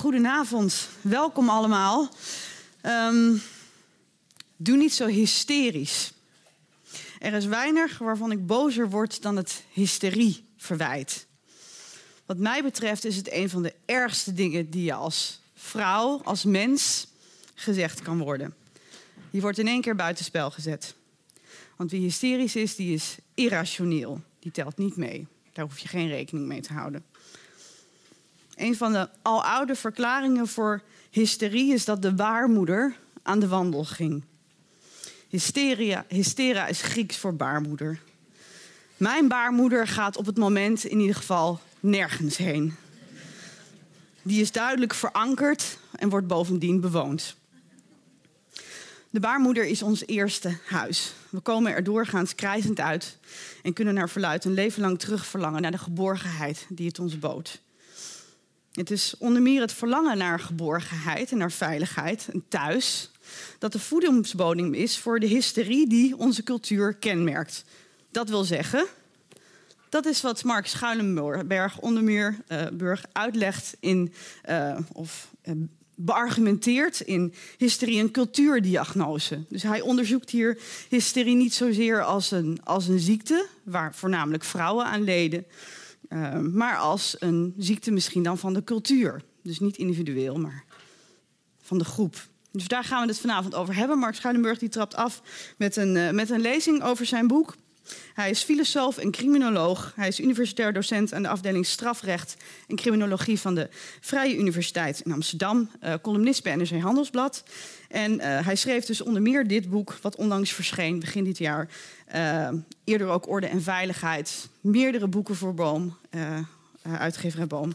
goedenavond. Welkom allemaal. Ehm, doe niet zo hysterisch. Er is weinig waarvan ik bozer word dan het hysterieverwijt. Wat mij betreft is het een van de ergste dingen die je als vrouw, als mens gezegd kan worden. Die wordt in één keer buitenspel gezet. Want wie hysterisch is, die is irrationeel. Die telt niet mee. Daar hoef je geen rekening mee te houden. Een van de aloude verklaringen voor hysterie is dat de baarmoeder aan de wandel ging. Hysteria, hystera is Grieks voor baarmoeder. Mijn baarmoeder gaat op het moment in ieder geval nergens heen. Die is duidelijk verankerd en wordt bovendien bewoond. De baarmoeder is ons eerste huis. We komen er doorgaans krijzend uit en kunnen naar verluid een leven lang terugverlangen naar de geborgenheid die het ons bood. Het is onder meer het verlangen naar geborgenheid en naar veiligheid, een thuis, dat de voedingsbodem is voor de hysterie die onze cultuur kenmerkt. Dat wil zeggen, dat is wat Mark Schuilenberg onder meer uh, Burg uitlegt in, uh, of uh, beargumenteert in hysterie- en cultuurdiagnose. Dus hij onderzoekt hier hysterie niet zozeer als een, als een ziekte, waar voornamelijk vrouwen aan leden, uh, maar als een ziekte misschien dan van de cultuur. Dus niet individueel, maar van de groep. Dus daar gaan we het vanavond over hebben. Mark Schuilenburg die trapt af met een, uh, met een lezing over zijn boek. Hij is filosoof en criminoloog. Hij is universitair docent aan de afdeling strafrecht en criminologie van de Vrije Universiteit in Amsterdam. Uh, columnist bij NRC Handelsblad. En uh, hij schreef dus onder meer dit boek, wat onlangs verscheen begin dit jaar. Uh, eerder ook Orde en Veiligheid. Meerdere boeken voor Boom, uitgever Boom.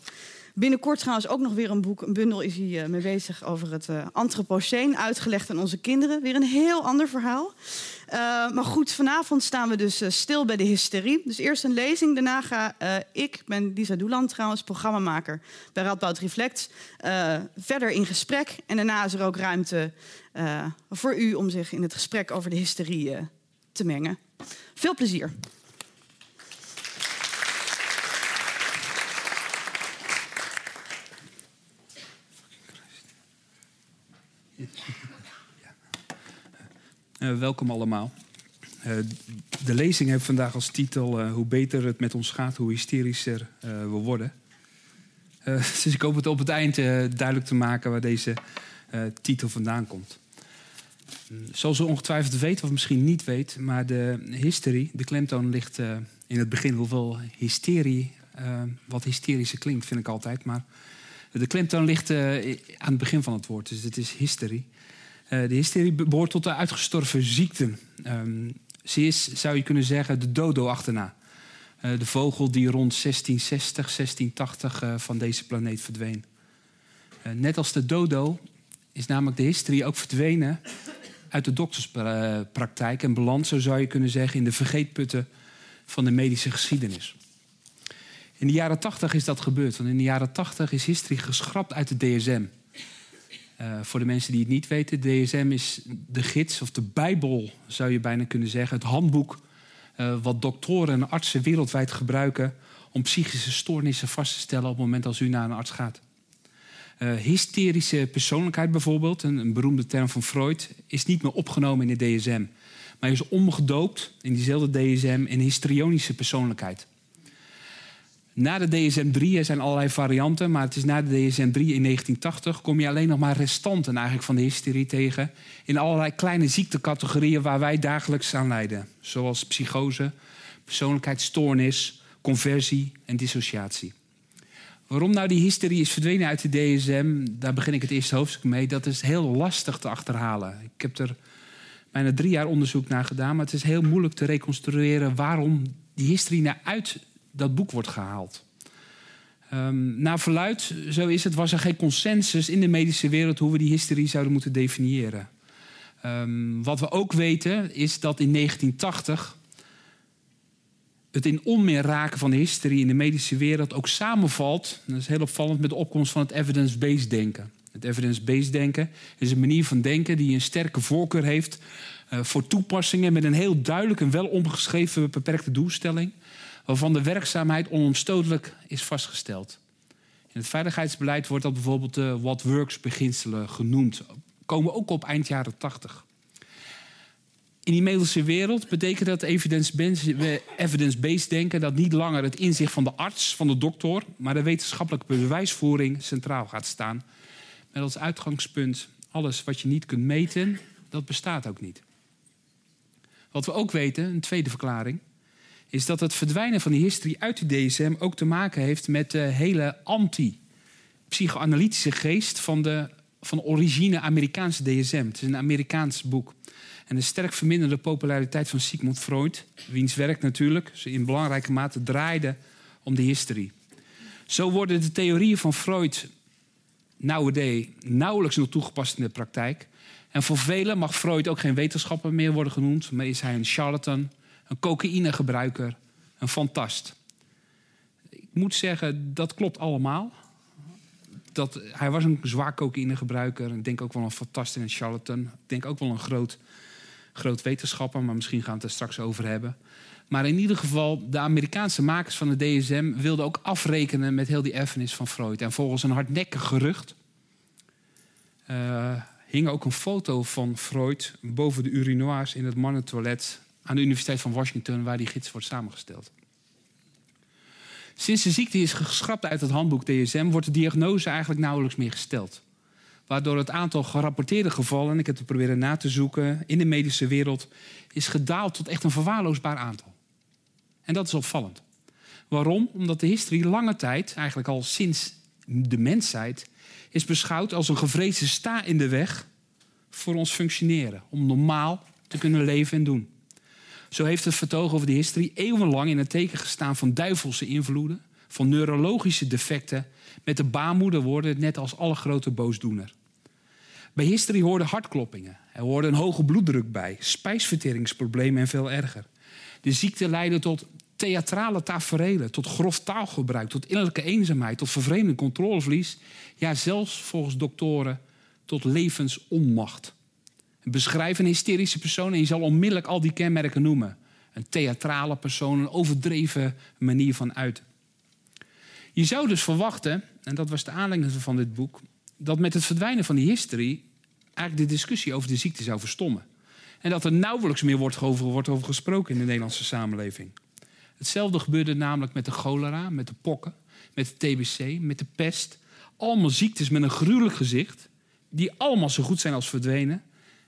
Binnenkort trouwens ook nog weer een boek. Een bundel is uh, mee bezig over het uh. Uitgelegd aan onze kinderen. Weer een heel ander verhaal. Uh, maar goed, vanavond staan we dus stil bij de hysterie. Dus eerst een lezing. Daarna ga ik, ben Lisa Doeland trouwens, programmamaker bij Radboud Reflect. verder in gesprek. En daarna is er ook ruimte voor u om zich in het gesprek over de hysterie te mengen. Veel plezier. Uh, welkom allemaal. Uh, de lezing heeft vandaag als titel uh, Hoe beter het met ons gaat, hoe hysterischer we worden. dus ik hoop het op het eind duidelijk te maken waar deze titel vandaan komt. Zoals u ongetwijfeld weet, of misschien niet weet, maar de hysterie, de klemtoon ligt in het begin, hoewel hysterie wat hysterische klinkt, vind ik altijd. Maar de klemtoon ligt aan het begin van het woord, dus het is hysterie. De hysterie behoort tot de uitgestorven ziekten. Um, ze is, zou je kunnen zeggen, de dodo achterna. De vogel die rond 1660, 1680 uh, van deze planeet verdween. Net als de dodo is namelijk de hysterie ook verdwenen uit de dokterspraktijk en beland, zo zou je kunnen zeggen, in de vergeetputten van de medische geschiedenis. In de jaren 80 is dat gebeurd, want in de jaren 80 is hysterie geschrapt uit de DSM. Uh, voor de mensen die het niet weten, DSM is de gids of de Bijbel, zou je bijna kunnen zeggen. Het handboek uh, wat doktoren en artsen wereldwijd gebruiken om psychische stoornissen vast te stellen op het moment als u naar een arts gaat. Uh, hysterische persoonlijkheid bijvoorbeeld, een, een, beroemde term van Freud, is niet meer opgenomen in de DSM. Maar is omgedoopt in diezelfde DSM in histrionische persoonlijkheid. Na de DSM-3 er zijn allerlei varianten, maar het is na de DSM-3 in 1980 kom je alleen nog maar restanten eigenlijk van de hysterie tegen in allerlei kleine ziektecategorieën waar wij dagelijks aan lijden, zoals psychose, persoonlijkheidsstoornis, conversie en dissociatie. Waarom nou die hysterie is verdwenen uit de DSM, daar begin ik het eerste hoofdstuk mee. Dat is heel lastig te achterhalen. Ik heb er bijna drie jaar onderzoek naar gedaan, maar het is heel moeilijk te reconstrueren waarom die hysterie naar uit dat boek wordt gehaald. Um, naar verluid, zo is het, was er geen consensus in de medische wereld hoe we die hysterie zouden moeten definiëren. Um, wat we ook weten is dat in 1980 het in onmeer raken van de hysterie in de medische wereld ook samenvalt, dat is heel opvallend, met de opkomst van het evidence-based denken. Het evidence-based denken is een manier van denken die een sterke voorkeur heeft uh, voor toepassingen met een heel duidelijk en wel omgeschreven beperkte doelstelling waarvan de werkzaamheid onomstotelijk is vastgesteld. In het veiligheidsbeleid wordt dat bijvoorbeeld de what works beginselen genoemd. Komen ook op eind jaren 80. In die medische wereld betekent dat evidence-based denken dat niet langer het inzicht van de arts, van de dokter, maar de wetenschappelijke bewijsvoering centraal gaat staan. Met als uitgangspunt alles wat je niet kunt meten, dat bestaat ook niet. Wat we ook weten, een tweede verklaring, is dat het verdwijnen van die historie uit de DSM ook te maken heeft met de hele anti-psychoanalytische geest van de van origine Amerikaanse DSM. Het is een Amerikaans boek. En de sterk verminderde populariteit van Sigmund Freud, wiens werk natuurlijk in belangrijke mate draaide om de historie. Zo worden de theorieën van Freud nowadays nauwelijks nog toegepast in de praktijk. En voor velen mag Freud ook geen wetenschapper meer worden genoemd, maar is hij een charlatan, een cocaïnegebruiker, een fantast. Ik moet zeggen, dat klopt allemaal. Dat, hij was een zwaar cocaïnegebruiker. Ik denk ook wel een fantast en een charlatan. Ik denk ook wel een groot, groot wetenschapper, maar misschien gaan we het er straks over hebben. Maar in ieder geval, de Amerikaanse makers van de DSM wilden ook afrekenen met heel die erfenis van Freud. En volgens een hardnekkig gerucht uh, hing ook een foto van Freud boven de urinoirs in het mannentoilet aan de Universiteit van Washington, waar die gids wordt samengesteld. Sinds de ziekte is geschrapt uit het handboek DSM, wordt de diagnose eigenlijk nauwelijks meer gesteld. Waardoor het aantal gerapporteerde gevallen, en ik heb het proberen na te zoeken, in de medische wereld, is gedaald tot echt een verwaarloosbaar aantal. En dat is opvallend. Waarom? Omdat de historie lange tijd, eigenlijk al sinds de mensheid, is beschouwd als een gevreesde sta in de weg voor ons functioneren. Om normaal te kunnen leven en doen. Zo heeft het vertoog over de historie eeuwenlang in het teken gestaan van duivelse invloeden, van neurologische defecten, met de baarmoeder worden net als alle grote boosdoener. Bij historie hoorden hartkloppingen, er hoorde een hoge bloeddruk bij, spijsverteringsproblemen en veel erger. De ziekte leidde tot theatrale taferelen, tot grof taalgebruik, tot innerlijke eenzaamheid, tot vervreemding, controleverlies. Ja, zelfs volgens doktoren tot levensonmacht. Beschrijf een hysterische persoon en je zal onmiddellijk al die kenmerken noemen. Een theatrale persoon, een overdreven manier van uiten. Je zou dus verwachten, en dat was de aanleiding van dit boek, dat met het verdwijnen van die historie eigenlijk de discussie over de ziekte zou verstommen. En dat er nauwelijks meer wordt over, wordt over gesproken in de Nederlandse samenleving. Hetzelfde gebeurde namelijk met de cholera, met de pokken, met de TBC, met de pest. Allemaal ziektes met een gruwelijk gezicht, die allemaal zo goed zijn als verdwenen.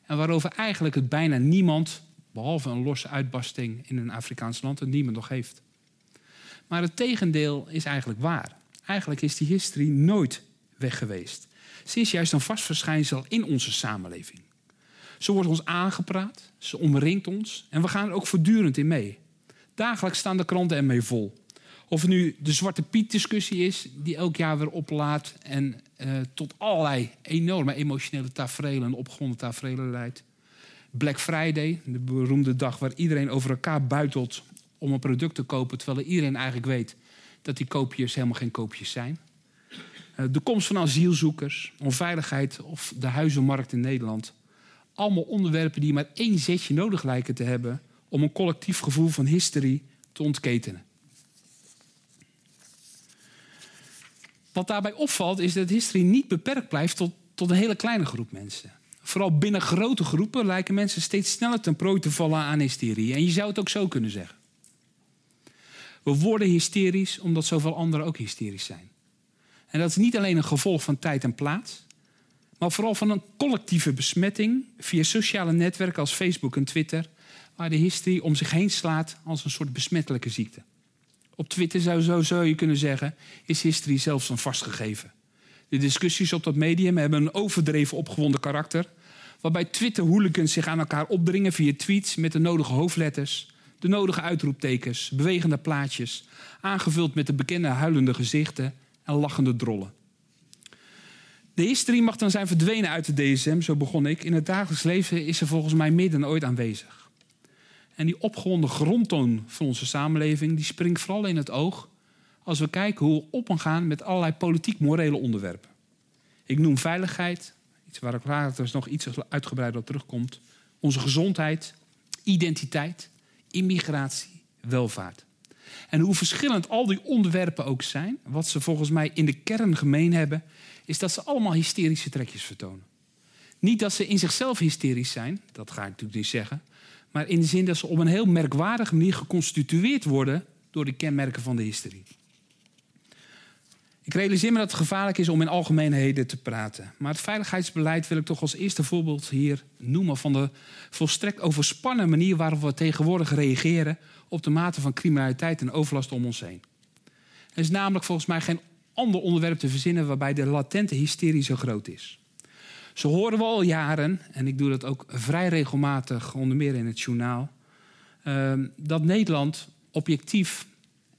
En waarover eigenlijk het bijna niemand, behalve een losse uitbarsting in een Afrikaans land, het niemand nog heeft. Maar het tegendeel is eigenlijk waar. Eigenlijk is die historie nooit weg geweest. Ze is juist een vast verschijnsel in onze samenleving. Ze wordt ons aangepraat, ze omringt ons en we gaan er ook voortdurend in mee. Dagelijks staan de kranten ermee vol. Of het nu de Zwarte Piet-discussie is, die elk jaar weer oplaat en uh, tot allerlei enorme emotionele tafereelen en opgewonden tafereelen leidt. Black Friday, de beroemde dag waar iedereen over elkaar buitelt om een product te kopen, terwijl iedereen eigenlijk weet dat die koopjes helemaal geen koopjes zijn. Uh, de komst van asielzoekers, onveiligheid of de huizenmarkt in Nederland. Allemaal onderwerpen die maar één zetje nodig lijken te hebben om een collectief gevoel van hysterie te ontketenen. Wat daarbij opvalt is dat hysterie niet beperkt blijft tot, tot een hele kleine groep mensen. Vooral binnen grote groepen lijken mensen steeds sneller ten prooi te vallen aan hysterie. En je zou het ook zo kunnen zeggen. We worden hysterisch omdat zoveel anderen ook hysterisch zijn. En dat is niet alleen een gevolg van tijd en plaats, maar vooral van een collectieve besmetting via sociale netwerken als Facebook en Twitter, waar de hysterie om zich heen slaat als een soort besmettelijke ziekte. Op Twitter zou, zo zou je kunnen zeggen, is hysterie zelfs een vastgegeven. De discussies op dat medium hebben een overdreven opgewonden karakter, waarbij Twitter-hooligans zich aan elkaar opdringen via tweets met de nodige hoofdletters, de nodige uitroeptekens, bewegende plaatjes, aangevuld met de bekende huilende gezichten en lachende drollen. De hysterie mag dan zijn verdwenen uit de DSM, zo begon ik. In het dagelijks leven is ze volgens mij meer dan ooit aanwezig. En die opgewonden grondtoon van onze samenleving, die springt vooral in het oog als we kijken hoe we op gaan met allerlei politiek-morele onderwerpen. Ik noem veiligheid, iets waar ik later nog iets uitgebreider op terugkomt. Onze gezondheid, identiteit, immigratie, welvaart. En hoe verschillend al die onderwerpen ook zijn, wat ze volgens mij in de kern gemeen hebben, is dat ze allemaal hysterische trekjes vertonen. Niet dat ze in zichzelf hysterisch zijn, dat ga ik natuurlijk niet zeggen, maar in de zin dat ze op een heel merkwaardige manier geconstitueerd worden door de kenmerken van de hysterie. Ik realiseer me dat het gevaarlijk is om in algemeenheden te praten. Maar het veiligheidsbeleid wil ik toch als eerste voorbeeld hier noemen van de volstrekt overspannen manier waarop we tegenwoordig reageren op de mate van criminaliteit en overlast om ons heen. Er is namelijk volgens mij geen ander onderwerp te verzinnen waarbij de latente hysterie zo groot is. Zo horen we al jaren, en ik doe dat ook vrij regelmatig, onder meer in het journaal, ehm, dat Nederland objectief,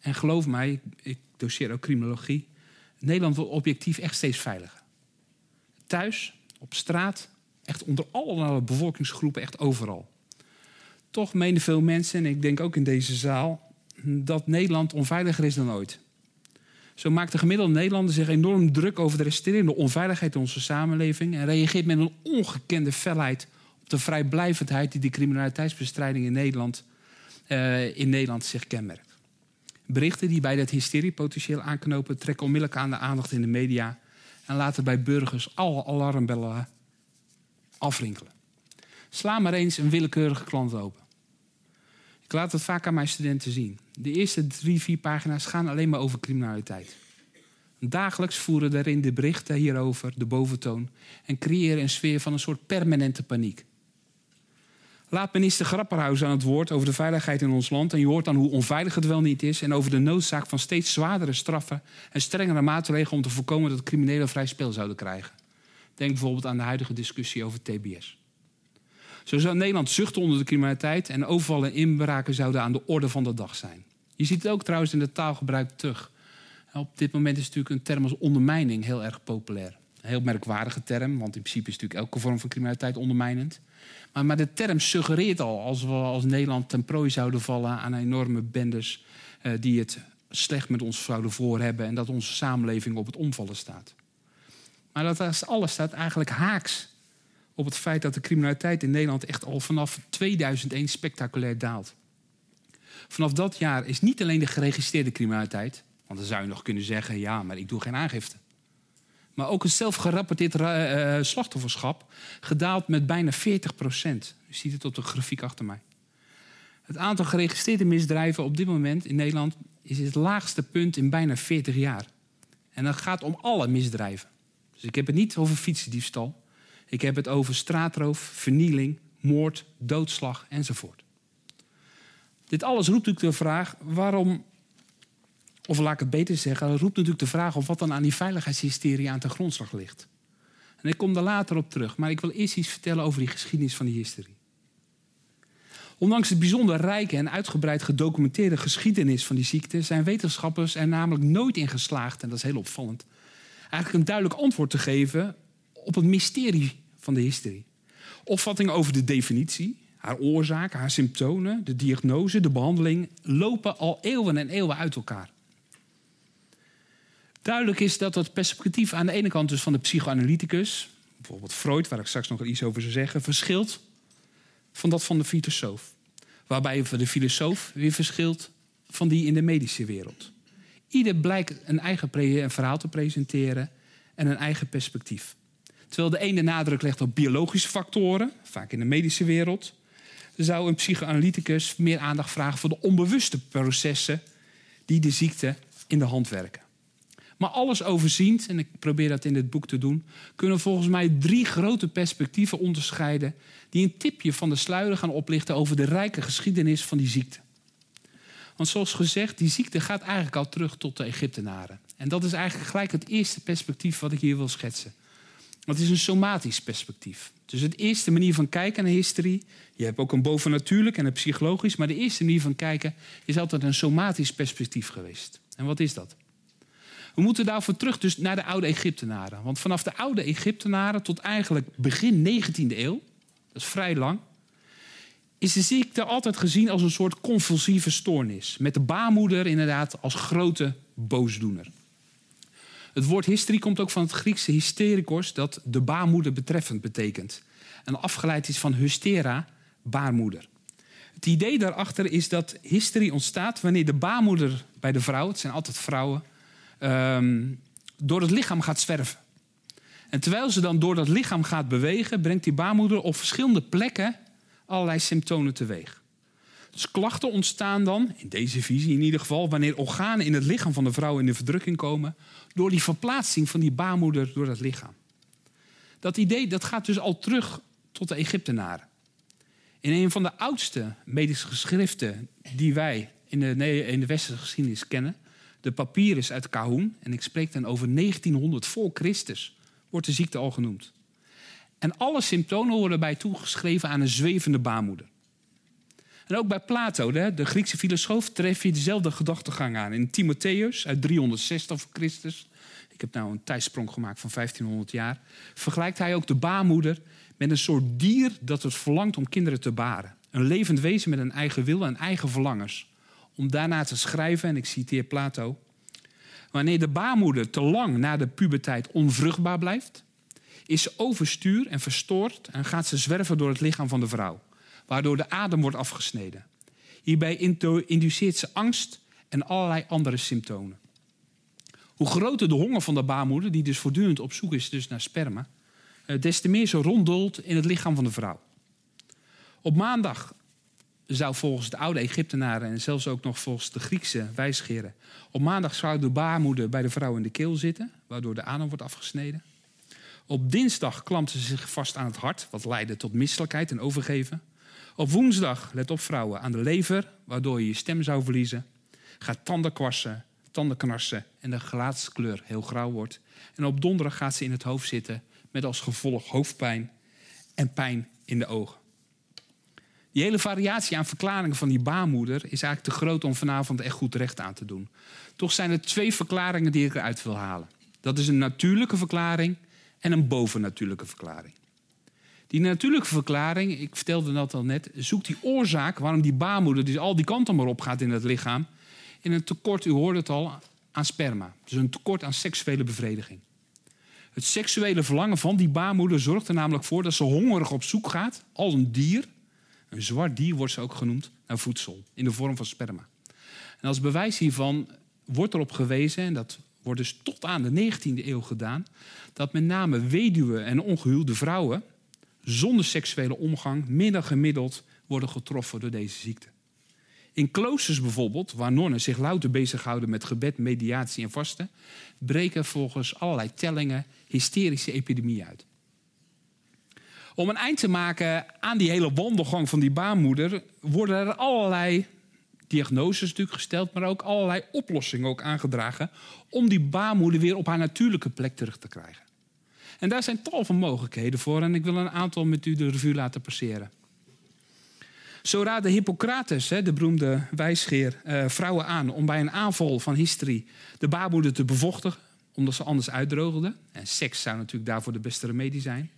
en geloof mij, ik doseer ook criminologie, Nederland wordt objectief echt steeds veiliger. Thuis, op straat, echt onder alle bevolkingsgroepen, echt overal. Toch menen veel mensen, en ik denk ook in deze zaal, dat Nederland onveiliger is dan ooit. Zo maakt de gemiddelde Nederlander zich enorm druk over de resterende onveiligheid in onze samenleving en reageert met een ongekende felheid op de vrijblijvendheid die de criminaliteitsbestrijding in Nederland, uh, in Nederland zich kenmerkt. Berichten die bij dat hysterie potentieel aanknopen, trekken onmiddellijk aan de aandacht in de media en laten bij burgers alle alarmbellen afrinkelen. Sla maar eens een willekeurige klant open. Ik laat het vaak aan mijn studenten zien. De eerste drie, vier pagina's gaan alleen maar over criminaliteit. Dagelijks voeren daarin de berichten hierover de boventoon en creëren een sfeer van een soort permanente paniek. Laat minister Grapperhaus aan het woord over de veiligheid in ons land. En je hoort dan hoe onveilig het wel niet is. En over de noodzaak van steeds zwaardere straffen en strengere maatregelen om te voorkomen dat criminelen vrij speel zouden krijgen. Denk bijvoorbeeld aan de huidige discussie over TBS. Zo zou Nederland zuchten onder de criminaliteit en overvallen en inbraken zouden aan de orde van de dag zijn. Je ziet het ook trouwens in het taalgebruik terug. Op dit moment is natuurlijk een term als ondermijning heel erg populair. Een heel merkwaardige term, want in principe is natuurlijk elke vorm van criminaliteit ondermijnend. Maar, maar de term suggereert al, als we als Nederland ten prooi zouden vallen aan enorme bendes uh, die het slecht met ons zouden voor hebben en dat onze samenleving op het omvallen staat. Maar dat alles staat eigenlijk haaks op het feit dat de criminaliteit in Nederland echt al vanaf 2001 spectaculair daalt. Vanaf dat jaar is niet alleen de geregistreerde criminaliteit, want dan zou je nog kunnen zeggen: ja, maar ik doe geen aangifte maar ook een zelfgerapporteerd uh, slachtofferschap, gedaald met bijna 40 procent. U ziet het op de grafiek achter mij. Het aantal geregistreerde misdrijven op dit moment in Nederland is het laagste punt in bijna 40 jaar. En dat gaat om alle misdrijven. Dus ik heb het niet over fietsendiefstal. Ik heb het over straatroof, vernieling, moord, doodslag enzovoort. Dit alles roept natuurlijk de vraag waarom of laat ik het beter zeggen, roept natuurlijk de vraag op wat dan aan die veiligheidshysterie aan ten grondslag ligt. En ik kom daar later op terug, maar ik wil eerst iets vertellen over die geschiedenis van die hysterie. Ondanks de bijzonder rijke en uitgebreid gedocumenteerde geschiedenis van die ziekte zijn wetenschappers er namelijk nooit in geslaagd, en dat is heel opvallend, eigenlijk een duidelijk antwoord te geven op het mysterie van de hysterie. Opvattingen over de definitie, haar oorzaak, haar symptomen, de diagnose, de behandeling lopen al eeuwen en eeuwen uit elkaar. Duidelijk is dat het perspectief aan de ene kant dus van de psychoanalyticus, bijvoorbeeld Freud, waar ik straks nog iets over zou zeggen, verschilt van dat van de filosoof. Waarbij de filosoof weer verschilt van die in de medische wereld. Ieder blijkt een eigen verhaal te presenteren en een eigen perspectief. Terwijl de ene nadruk legt op biologische factoren, vaak in de medische wereld, zou een psychoanalyticus meer aandacht vragen voor de onbewuste processen die de ziekte in de hand werken. Maar alles overziend, en ik probeer dat in dit boek te doen, kunnen volgens mij drie grote perspectieven onderscheiden die een tipje van de sluier gaan oplichten over de rijke geschiedenis van die ziekte. Want zoals gezegd, die ziekte gaat eigenlijk al terug tot de Egyptenaren. En dat is eigenlijk gelijk het eerste perspectief wat ik hier wil schetsen. Het is een somatisch perspectief. Dus het eerste manier van kijken naar historie. Je hebt ook een bovennatuurlijk en een psychologisch. Maar de eerste manier van kijken is altijd een somatisch perspectief geweest. En wat is dat? We moeten daarvoor terug dus naar de oude Egyptenaren. Want vanaf de oude Egyptenaren tot eigenlijk begin 19e eeuw, dat is vrij lang, is de ziekte altijd gezien als een soort convulsieve stoornis. Met de baarmoeder inderdaad als grote boosdoener. Het woord hysterie komt ook van het Griekse hysterikos, dat de baarmoeder betreffend betekent. En afgeleid is van hystera, baarmoeder. Het idee daarachter is dat hysterie ontstaat wanneer de baarmoeder bij de vrouw, het zijn altijd vrouwen, ehm, door het lichaam gaat zwerven. En terwijl ze dan door dat lichaam gaat bewegen, brengt die baarmoeder op verschillende plekken allerlei symptomen teweeg. Dus klachten ontstaan dan, in deze visie in ieder geval, wanneer organen in het lichaam van de vrouw in de verdrukking komen, door die verplaatsing van die baarmoeder door het lichaam. Dat idee dat gaat dus al terug tot de Egyptenaren. In een van de oudste medische geschriften die wij in de, in de westerse geschiedenis kennen, de papyrus uit Kahun, en ik spreek dan over 1900 voor Christus, wordt de ziekte al genoemd. En alle symptomen worden bij toegeschreven aan een zwevende baarmoeder. En ook bij Plato, de Griekse filosoof, tref je dezelfde gedachtegang aan. In Timotheus uit 360 voor Christus, ik heb nou een tijdsprong gemaakt van 1500 jaar, vergelijkt hij ook de baarmoeder met een soort dier dat het verlangt om kinderen te baren. Een levend wezen met een eigen wil en eigen verlangens. Om daarna te schrijven, en ik citeer Plato, wanneer de baarmoeder te lang na de puberteit onvruchtbaar blijft, is ze overstuur en verstoord en gaat ze zwerven door het lichaam van de vrouw, waardoor de adem wordt afgesneden. Hierbij induceert ze angst en allerlei andere symptomen. Hoe groter de honger van de baarmoeder, die dus voortdurend op zoek is dus naar sperma, eh, des te meer ze ronddolt in het lichaam van de vrouw. Op maandag zou volgens de oude Egyptenaren en zelfs ook nog volgens de Griekse wijsgeren, op maandag zou de baarmoeder bij de vrouw in de keel zitten, waardoor de adem wordt afgesneden. Op dinsdag klampte ze zich vast aan het hart, wat leidde tot misselijkheid en overgeven. Op woensdag, let op vrouwen, aan de lever, waardoor je je stem zou verliezen. Gaat tanden kwassen, tanden knarsen en de gelaatskleur heel grauw wordt. En op donderdag gaat ze in het hoofd zitten met als gevolg hoofdpijn en pijn in de ogen. Die hele variatie aan verklaringen van die baarmoeder is eigenlijk te groot om vanavond echt goed recht aan te doen. Toch zijn er twee verklaringen die ik eruit wil halen. Dat is een natuurlijke verklaring en een bovennatuurlijke verklaring. Die natuurlijke verklaring, ik vertelde dat al net, zoekt die oorzaak waarom die baarmoeder dus al die kanten maar op gaat in het lichaam. In een tekort, u hoorde het al, aan sperma. Dus een tekort aan seksuele bevrediging. Het seksuele verlangen van die baarmoeder zorgt er namelijk voor dat ze hongerig op zoek gaat, als een dier. Een zwart dier wordt ze ook genoemd, naar voedsel, in de vorm van sperma. En als bewijs hiervan wordt erop gewezen, en dat wordt dus tot aan de 19e eeuw gedaan, dat met name weduwe en ongehuwde vrouwen zonder seksuele omgang minder gemiddeld worden getroffen door deze ziekte. In kloosters bijvoorbeeld, waar nonnen zich louter bezighouden met gebed, mediatie en vasten, breken volgens allerlei tellingen hysterische epidemieën uit. Om een eind te maken aan die hele wandelgang van die baarmoeder, worden er allerlei diagnoses natuurlijk gesteld, maar ook allerlei oplossingen ook aangedragen om die baarmoeder weer op haar natuurlijke plek terug te krijgen. En daar zijn tal van mogelijkheden voor en ik wil een aantal met u de revue laten passeren. Zo raadde Hippocrates, de beroemde wijsgeer, eh, vrouwen aan om bij een aanval van hysterie de baarmoeder te bevochtigen, omdat ze anders uitdroogden. En seks zou natuurlijk daarvoor de beste remedie zijn.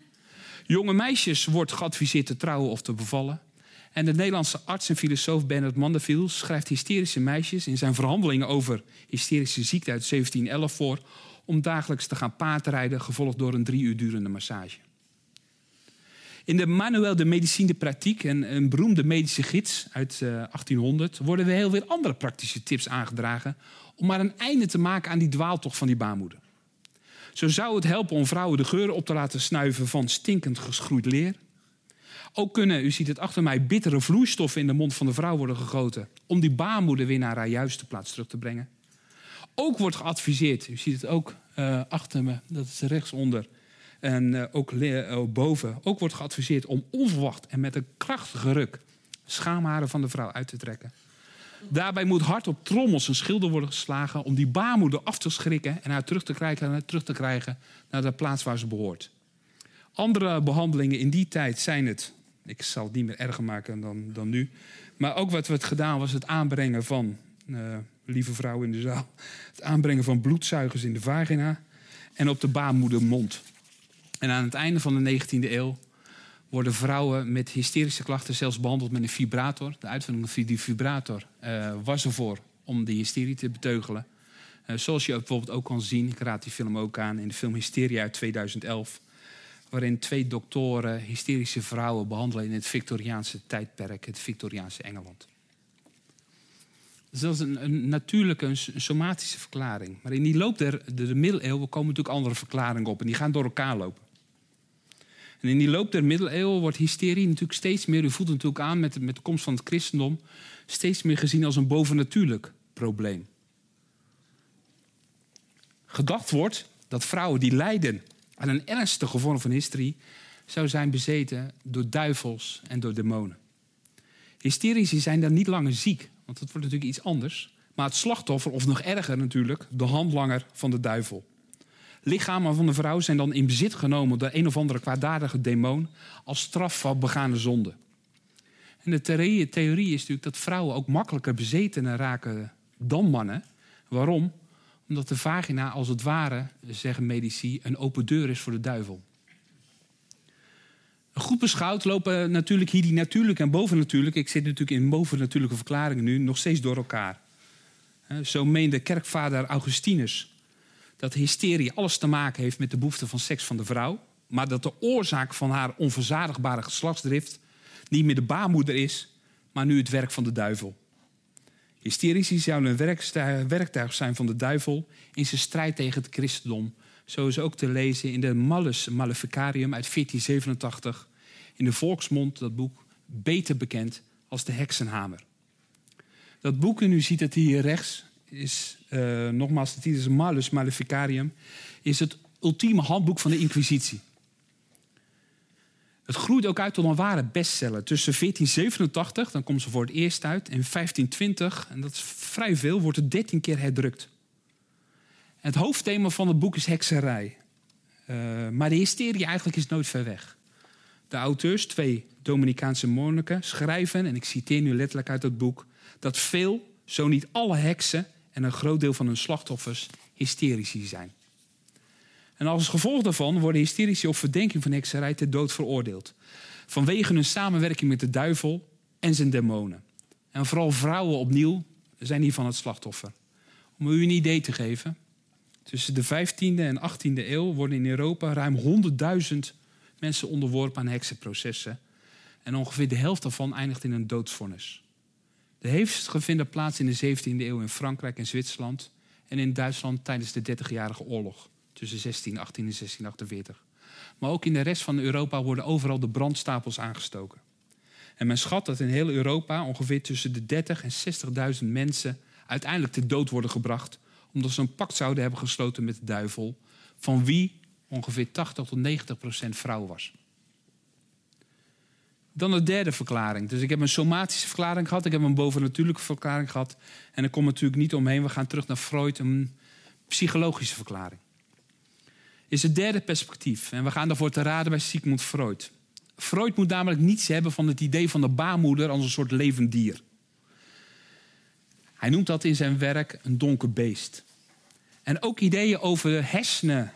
Jonge meisjes wordt geadviseerd te trouwen of te bevallen. En de Nederlandse arts en filosoof Bernard Mandeville schrijft hysterische meisjes in zijn verhandelingen over hysterische ziekte uit 1711 voor om dagelijks te gaan paardrijden, gevolgd door een drie uur durende massage. In de Manuel de Medicine Pratique, een, een beroemde medische gids uit 1800, eh, worden we heel veel andere praktische tips aangedragen om maar een einde te maken aan die dwaaltocht van die baarmoeder. Zo zou het helpen om vrouwen de geuren op te laten snuiven van stinkend geschroeid leer. Ook kunnen, u ziet het achter mij, bittere vloeistoffen in de mond van de vrouw worden gegoten om die baarmoeder weer naar haar juiste plaats terug te brengen. Ook wordt geadviseerd, u ziet het ook uh, achter me, dat is rechtsonder, en uh, ook uh, boven, ook wordt geadviseerd om onverwacht en met een krachtige ruk schaamharen van de vrouw uit te trekken. Daarbij moet hard op trommels een schilder worden geslagen om die baarmoeder af te schrikken en haar terug te krijgen, terug te krijgen naar de plaats waar ze behoort. Andere behandelingen in die tijd zijn het, ik zal het niet meer erger maken dan, dan nu, maar ook wat we het gedaan was het aanbrengen van, uh, lieve vrouw in de zaal, het aanbrengen van bloedzuigers in de vagina en op de baarmoedermond. En aan het einde van de 19e eeuw worden vrouwen met hysterische klachten zelfs behandeld met een vibrator. De uitvinding van die vibrator uh, was ervoor om de hysterie te beteugelen. Uh, zoals je bijvoorbeeld ook kan zien, ik raad die film ook aan, in de film Hysteria uit 2011. waarin twee doktoren hysterische vrouwen behandelen in het Victoriaanse tijdperk, het Victoriaanse Engeland. Dus dat is een, een natuurlijke, een somatische verklaring. Maar in die loop der de, de middeleeuwen komen natuurlijk andere verklaringen op en die gaan door elkaar lopen. En in die loop der middeleeuwen wordt hysterie natuurlijk steeds meer, u voelt het natuurlijk aan met, met de komst van het christendom, steeds meer gezien als een bovennatuurlijk probleem. Gedacht wordt dat vrouwen die lijden aan een ernstige vorm van hysterie, zou zijn bezeten door duivels en door demonen. Hysterici zijn dan niet langer ziek, want dat wordt natuurlijk iets anders. Maar het slachtoffer, of nog erger natuurlijk, de handlanger van de duivel. Lichamen van de vrouw zijn dan in bezit genomen door een of andere kwaadaardige demon als straf van begane zonde. En de theorie, theorie is natuurlijk dat vrouwen ook makkelijker bezeten raken dan mannen. Waarom? Omdat de vagina als het ware, zeggen medici, een open deur is voor de duivel. Goed beschouwd lopen natuurlijk hier die natuurlijke en bovennatuurlijke, ik zit natuurlijk in bovennatuurlijke verklaringen nu, nog steeds door elkaar. Zo meende kerkvader Augustinus dat hysterie alles te maken heeft met de behoefte van seks van de vrouw, maar dat de oorzaak van haar onverzadigbare geslachtsdrift niet meer de baarmoeder is, maar nu het werk van de duivel. Hysterici zouden een werktuig zijn van de duivel in zijn strijd tegen het christendom. Zo is ook te lezen in de Malus Maleficarium uit 1487. In de volksmond dat boek beter bekend als de heksenhamer. Dat boek, en u ziet het hier rechts, is uh, nogmaals de titel is Malus Maleficarium, is het ultieme handboek van de Inquisitie. Het groeit ook uit tot een ware bestseller. Tussen 1487, dan komt ze voor het eerst uit, en 1520, en dat is vrij veel, wordt het 13 keer herdrukt. Het hoofdthema van het boek is hekserij. Uh, maar de hysterie eigenlijk is nooit ver weg. De auteurs, twee Dominicaanse monniken, schrijven, en ik citeer nu letterlijk uit het boek, dat veel, zo niet alle heksen en een groot deel van hun slachtoffers hysterici zijn. En als gevolg daarvan worden hysterici op verdenking van hekserij ter dood veroordeeld. Vanwege hun samenwerking met de duivel en zijn demonen. En vooral vrouwen opnieuw zijn hiervan het slachtoffer. Om u een idee te geven. Tussen de 15e en 18e eeuw worden in Europa ruim 100.000 mensen onderworpen aan heksenprocessen. En ongeveer de helft daarvan eindigt in een doodsvonnis. De heeft gevonden plaats in de 17e eeuw in Frankrijk en Zwitserland. En in Duitsland tijdens de 30-jarige oorlog tussen 1618 en 1648. Maar ook in de rest van Europa worden overal de brandstapels aangestoken. En men schat dat in heel Europa ongeveer tussen de 30 en 60.000 mensen uiteindelijk te dood worden gebracht. omdat ze een pact zouden hebben gesloten met de duivel. van wie ongeveer 80 tot 90 procent vrouw was. Dan de derde verklaring. Dus ik heb een somatische verklaring gehad, ik heb een bovennatuurlijke verklaring gehad. En er komt natuurlijk niet omheen, we gaan terug naar Freud, een psychologische verklaring is het derde perspectief. En we gaan daarvoor te raden bij Sigmund Freud. Freud moet namelijk niets hebben van het idee van de baarmoeder als een soort levend dier. Hij noemt dat in zijn werk een donker beest. En ook ideeën over hersenen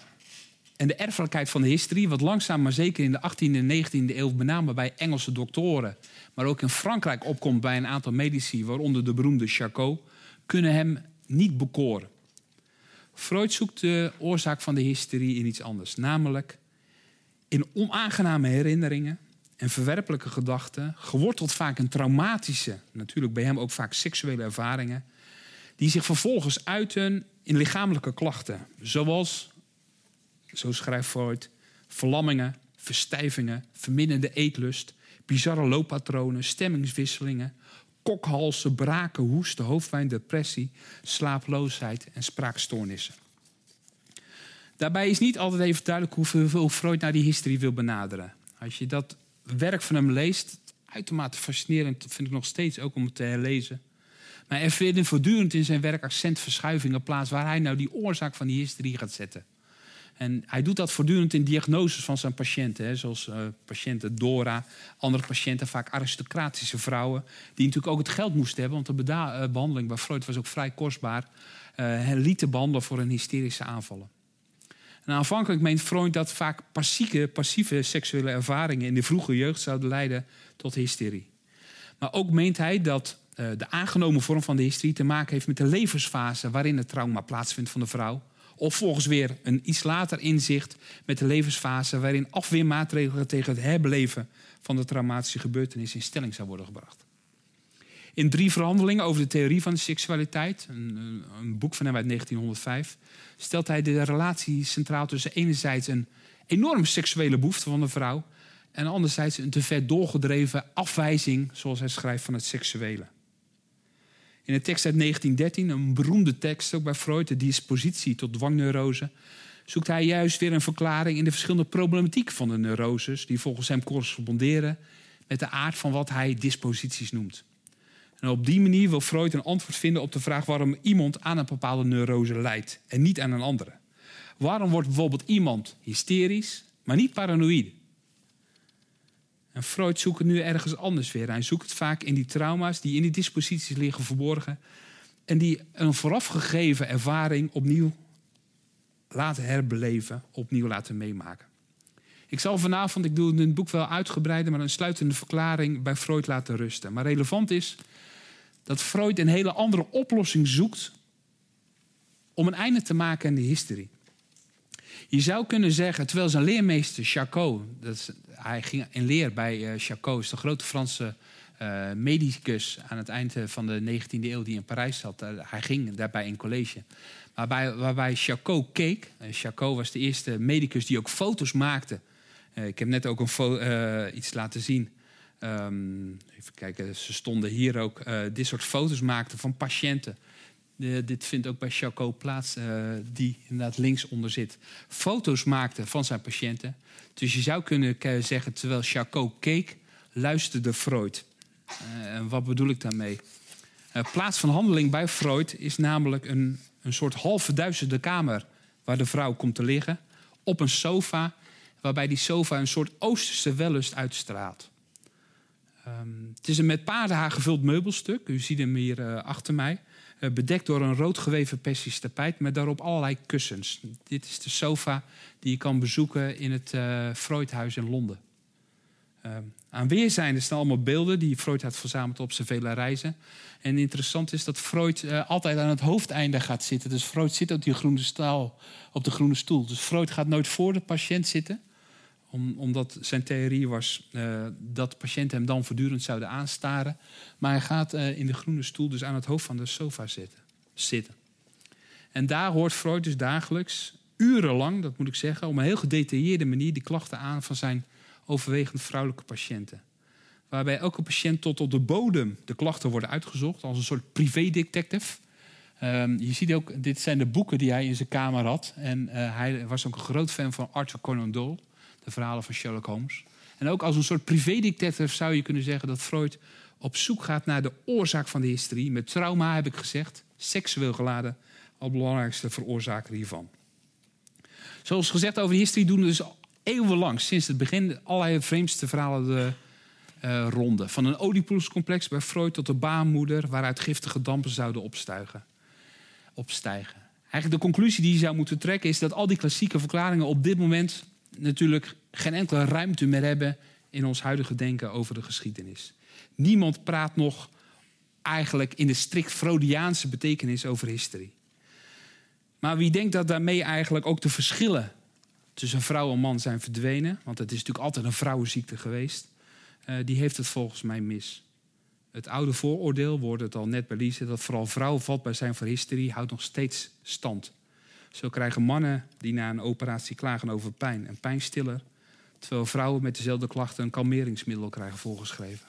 en de erfelijkheid van de historie, wat langzaam maar zeker in de 18e en 19e eeuw, met name bij Engelse doktoren, maar ook in Frankrijk opkomt bij een aantal medici, waaronder de beroemde Charcot, kunnen hem niet bekoren. Freud zoekt de oorzaak van de hysterie in iets anders, namelijk in onaangename herinneringen en verwerpelijke gedachten, geworteld vaak in traumatische, natuurlijk bij hem ook vaak seksuele ervaringen, die zich vervolgens uiten in lichamelijke klachten, zoals, zo schrijft Freud, verlammingen, verstijvingen, verminderde eetlust, bizarre looppatronen, stemmingswisselingen, kokhalsen, braken, hoesten, hoofdpijn, depressie, slaaploosheid en spraakstoornissen. Daarbij is niet altijd even duidelijk hoeveel Freud naar die historie wil benaderen. Als je dat werk van hem leest, uitermate fascinerend vind ik nog steeds ook om het te herlezen. Maar er vinden voortdurend in zijn werk accentverschuivingen plaats waar hij nou die oorzaak van die historie gaat zetten. En hij doet dat voortdurend in diagnoses van zijn patiënten. Hè, zoals uh, patiënten Dora, andere patiënten, vaak aristocratische vrouwen. Die natuurlijk ook het geld moesten hebben. Want de uh, behandeling bij Freud was ook vrij kostbaar. Uh, lieten behandelen voor een hysterische aanvallen. En aanvankelijk meent Freud dat vaak passieve seksuele ervaringen in de vroege jeugd zouden leiden tot hysterie. Maar ook meent hij dat de aangenomen vorm van de hysterie te maken heeft met de levensfase waarin het trauma plaatsvindt van de vrouw Of volgens weer een iets later inzicht met de levensfase waarin afweermaatregelen tegen het herbeleven van de traumatische gebeurtenis in stelling zou worden gebracht. In drie verhandelingen over de theorie van de seksualiteit, een, een boek van hem uit 1905, stelt hij de relatie centraal tussen enerzijds een enorme seksuele behoefte van de vrouw en anderzijds een te ver doorgedreven afwijzing, zoals hij schrijft, van het seksuele. In een tekst uit 1913, een beroemde tekst ook bij Freud, de dispositie tot dwangneurose, zoekt hij juist weer een verklaring in de verschillende problematiek van de neuroses, die volgens hem corresponderen met de aard van wat hij disposities noemt. En op die manier wil Freud een antwoord vinden op de vraag waarom iemand aan een bepaalde neurose lijdt en niet aan een andere. Waarom wordt bijvoorbeeld iemand hysterisch, maar niet paranoïde? En Freud zoekt het nu ergens anders weer. Hij zoekt het vaak in die trauma's die in die disposities liggen verborgen. En die een voorafgegeven ervaring opnieuw laten herbeleven, opnieuw laten meemaken. Ik zal vanavond, ik doe het boek wel uitgebreider, maar een sluitende verklaring bij Freud laten rusten. Maar relevant is dat Freud een hele andere oplossing zoekt om een einde te maken aan de historie. Je zou kunnen zeggen, terwijl zijn leermeester Charcot, dat is, hij ging in leer bij uh, Charcot, is de grote Franse uh, medicus aan het eind van de 19e eeuw die in Parijs zat. Uh, hij ging daarbij in college. Waarbij, waarbij Charcot keek. Charcot was de eerste medicus die ook foto's maakte. ik heb net ook een iets laten zien. Um, even kijken, ze stonden hier ook. dit soort foto's maakten van patiënten dit vindt ook bij Charcot plaats, uh, die inderdaad linksonder zit. Foto's maakte van zijn patiënten. Dus je zou kunnen zeggen, terwijl Charcot keek, luisterde Freud. Uh, en wat bedoel ik daarmee? Plaats van handeling bij Freud is namelijk een, een soort half verduisterde kamer waar de vrouw komt te liggen. Op een sofa, waarbij die sofa een soort oosterse wellust uitstraalt. Um, het is een met paardenhaar gevuld meubelstuk. U ziet hem hier achter mij. Eh, bedekt door een rood geweven persisch tapijt met daarop allerlei kussens. Dit is de sofa die je kan bezoeken in het uh, Freudhuis in Londen. Uh, aan weerszijden staan allemaal beelden die Freud had verzameld op zijn vele reizen. En interessant is dat Freud altijd aan het hoofdeinde gaat zitten. Dus Freud zit op, die groene staal, op de groene stoel. Dus Freud gaat nooit voor de patiënt zitten om, omdat zijn theorie was uh, dat patiënten hem dan voortdurend zouden aanstaren. Maar hij gaat uh, in de groene stoel dus aan het hoofd van de sofa zitten. zitten. En daar hoort Freud dus dagelijks, urenlang, dat moet ik zeggen, op een heel gedetailleerde manier die klachten aan van zijn overwegend vrouwelijke patiënten. Waarbij elke patiënt tot op de bodem de klachten worden uitgezocht, als een soort privé-detective. Um, je ziet ook, dit zijn de boeken die hij in zijn kamer had. En uh, hij was ook een groot fan van Arthur Conan Doyle de verhalen van Sherlock Holmes. En ook als een soort privédictator zou je kunnen zeggen dat Freud op zoek gaat naar de oorzaak van de hysterie. Met trauma heb ik gezegd, seksueel geladen, al belangrijkste veroorzaker hiervan. Zoals gezegd over de hysterie doen we dus eeuwenlang, sinds het begin, allerlei vreemdste verhalen de uh, ronde. Van een Oedipuscomplex bij Freud tot de baarmoeder, waaruit giftige dampen zouden opstuigen, opstijgen. Eigenlijk de conclusie die je zou moeten trekken is dat al die klassieke verklaringen op dit moment natuurlijk geen enkele ruimte meer hebben in ons huidige denken over de geschiedenis. Niemand praat nog eigenlijk in de strikt Freudiaanse betekenis over historie. Maar wie denkt dat daarmee eigenlijk ook de verschillen tussen vrouw en man zijn verdwenen, want het is natuurlijk altijd een vrouwenziekte geweest, uh, die heeft het volgens mij mis. Het oude vooroordeel, wordt het al net bij Lise, dat vooral vrouwen vatbaar zijn voor historie, houdt nog steeds stand. Zo krijgen mannen die na een operatie klagen over pijn een pijnstiller, terwijl vrouwen met dezelfde klachten een kalmeringsmiddel krijgen voorgeschreven.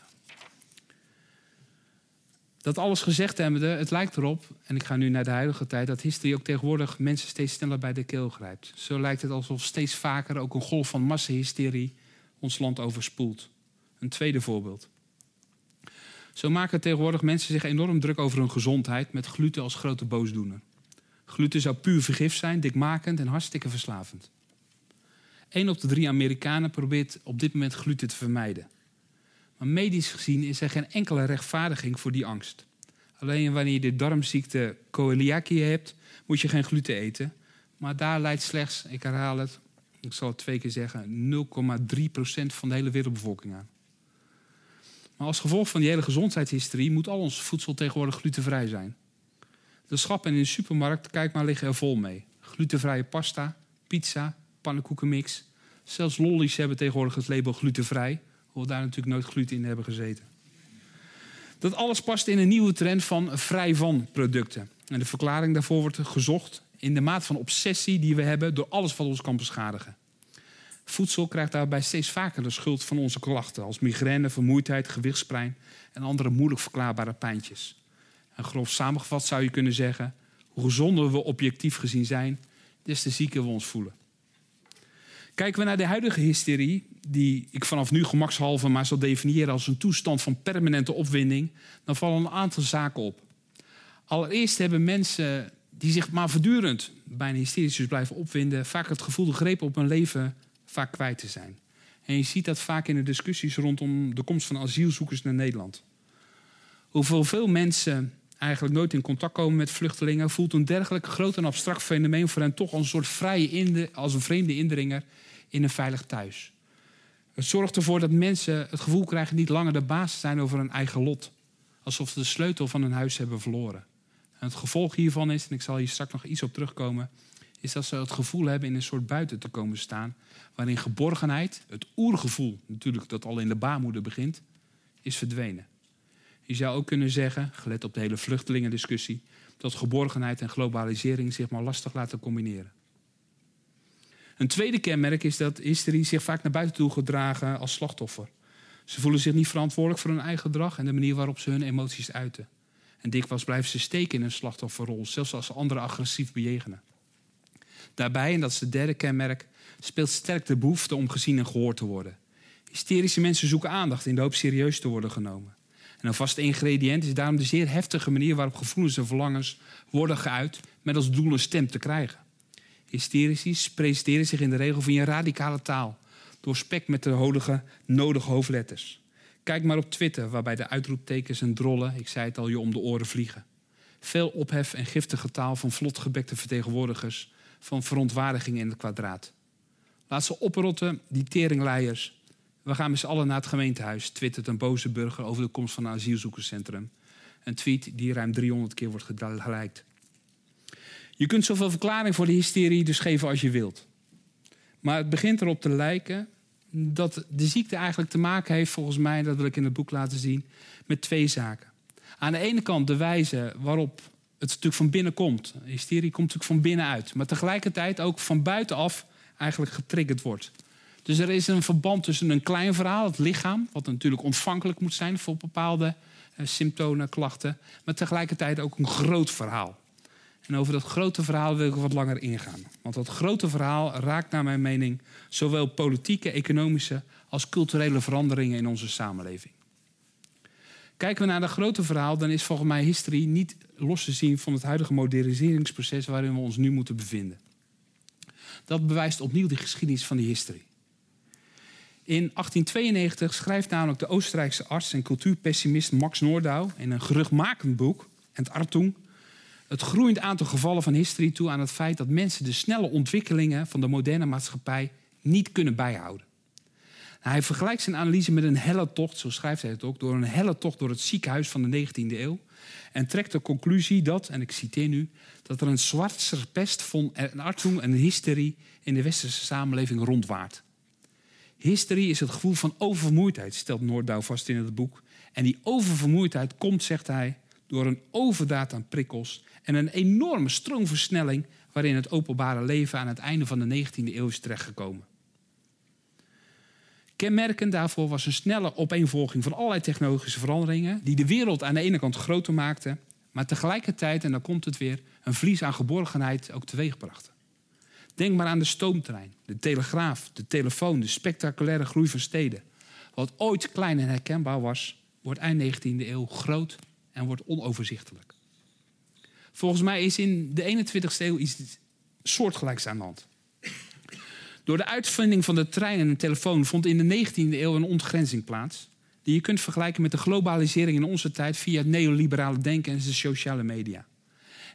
Dat alles gezegd hebbende, het lijkt erop, en ik ga nu naar de huidige tijd, dat historie ook tegenwoordig mensen steeds sneller bij de keel grijpt. Zo lijkt het alsof steeds vaker ook een golf van massahysterie ons land overspoelt. Een tweede voorbeeld. Zo maken tegenwoordig mensen zich enorm druk over hun gezondheid met gluten als grote boosdoener. Gluten zou puur vergif zijn, dikmakend en hartstikke verslavend. Een op de drie Amerikanen probeert op dit moment gluten te vermijden. Maar medisch gezien is er geen enkele rechtvaardiging voor die angst. Alleen wanneer je de darmziekte coeliakie hebt, moet je geen gluten eten. Maar daar leidt slechts, ik herhaal het, ik zal het twee keer zeggen, 0,3% van de hele wereldbevolking aan. Maar als gevolg van die hele gezondheidshistorie moet al ons voedsel tegenwoordig glutenvrij zijn. De schappen in de supermarkt, kijk maar, liggen er vol mee. glutenvrije pasta, pizza, pannenkoekenmix. Zelfs lollies hebben tegenwoordig het label glutenvrij, hoewel daar natuurlijk nooit gluten in hebben gezeten. Dat alles past in een nieuwe trend van vrij van producten. En de verklaring daarvoor wordt gezocht in de maat van obsessie die we hebben door alles wat ons kan beschadigen. Voedsel krijgt daarbij steeds vaker de schuld van onze klachten, als migraine, vermoeidheid, gewichtspijn en andere moeilijk verklaarbare pijntjes. En grof samengevat zou je kunnen zeggen: hoe gezonder we objectief gezien zijn, des te zieker we ons voelen. Kijken we naar de huidige hysterie, die ik vanaf nu gemakshalve maar zal definiëren als een toestand van permanente opwinding, dan vallen een aantal zaken op. Allereerst hebben mensen die zich maar voortdurend bij een hysterisch blijven opwinden, vaak het gevoel de greep op hun leven vaak kwijt te zijn. En je ziet dat vaak in de discussies rondom de komst van asielzoekers naar Nederland. Hoeveel veel mensen eigenlijk nooit in contact komen met vluchtelingen, voelt een dergelijk groot en abstract fenomeen voor hen toch als een soort vrije als een vreemde indringer in een veilig thuis. Het zorgt ervoor dat mensen het gevoel krijgen niet langer de baas zijn over hun eigen lot. Alsof ze de sleutel van hun huis hebben verloren. En het gevolg hiervan is, en ik zal hier straks nog iets op terugkomen, is dat ze het gevoel hebben in een soort buiten te komen staan. Waarin geborgenheid, het oergevoel natuurlijk dat al in de baarmoeder begint, is verdwenen. Je zou ook kunnen zeggen, gelet op de hele vluchtelingendiscussie, dat geborgenheid en globalisering zich maar lastig laten combineren. Een tweede kenmerk is dat hysterie zich vaak naar buiten toe gedragen als slachtoffer. Ze voelen zich niet verantwoordelijk voor hun eigen gedrag en de manier waarop ze hun emoties uiten. En dikwijls blijven ze steken in een slachtofferrol, zelfs als ze anderen agressief bejegenen. Daarbij, en dat is het derde kenmerk, speelt sterk de behoefte om gezien en gehoord te worden. Hysterische mensen zoeken aandacht in de hoop serieus te worden genomen. En een vast ingrediënt is daarom de zeer heftige manier waarop gevoelens en verlangens worden geuit met als doel een stem te krijgen. Hysterici presenteren zich in de regel via een radicale taal, doorspekt met de hodige, nodige hoofdletters. Kijk maar op Twitter, waarbij de uitroeptekens en drollen, ik zei het al, je om de oren vliegen. Veel ophef en giftige taal van vlotgebekte vertegenwoordigers van verontwaardiging in het kwadraat. Laat ze oprotten, die teringleiers. We gaan met z'n allen naar het gemeentehuis, twittert een boze burger over de komst van een asielzoekerscentrum. Een tweet die ruim 300 keer wordt geliked. Je kunt zoveel verklaring voor de hysterie dus geven als je wilt. Maar het begint erop te lijken dat de ziekte eigenlijk te maken heeft, volgens mij, dat wil ik in het boek laten zien, met twee zaken. Aan de ene kant de wijze waarop het natuurlijk van binnen komt. Hysterie komt natuurlijk van binnenuit. Maar tegelijkertijd ook van buitenaf eigenlijk getriggerd wordt. Dus er is een verband tussen een klein verhaal, het lichaam, wat natuurlijk ontvankelijk moet zijn voor bepaalde uh, symptomen, klachten, maar tegelijkertijd ook een groot verhaal. En over dat grote verhaal wil ik wat langer ingaan. Want dat grote verhaal raakt naar mijn mening zowel politieke, economische als culturele veranderingen in onze samenleving. Kijken we naar dat grote verhaal, dan is volgens mij history niet los te zien van het huidige moderniseringsproces waarin we ons nu moeten bevinden. Dat bewijst opnieuw de geschiedenis van die history. In 1892 schrijft namelijk de Oostenrijkse arts en cultuurpessimist Max Nordau in een geruchtmakend boek, Entartung, het groeiend aantal gevallen van history toe aan het feit dat mensen de snelle ontwikkelingen van de moderne maatschappij niet kunnen bijhouden. Hij vergelijkt zijn analyse met een helle tocht, zo schrijft hij het ook, door een helle tocht door het ziekenhuis van de 19e eeuw. En trekt de conclusie dat, en ik citeer nu, dat er een zwarte pest van een artung en een hysterie in de westerse samenleving rondwaart. Hysterie is het gevoel van oververmoeidheid, stelt Noordouw vast in het boek. En die oververmoeidheid komt, zegt hij, door een overdaad aan prikkels en een enorme stroomversnelling waarin het openbare leven aan het einde van de 19e eeuw is terechtgekomen. Kenmerkend daarvoor was een snelle opeenvolging van allerlei technologische veranderingen, die de wereld aan de ene kant groter maakten, maar tegelijkertijd, en dan komt het weer, een verlies aan geborgenheid ook teweegbrachten. Denk maar aan de stoomtrein, de telegraaf, de telefoon, de spectaculaire groei van steden. Wat ooit klein en herkenbaar was, wordt eind 19e eeuw groot en wordt onoverzichtelijk. Volgens mij is in de 21e eeuw iets soortgelijks aan de hand. Door de uitvinding van de trein en de telefoon vond in de 19e eeuw een ontgrenzing plaats. Die je kunt vergelijken met de globalisering in onze tijd via het neoliberale denken en de sociale media.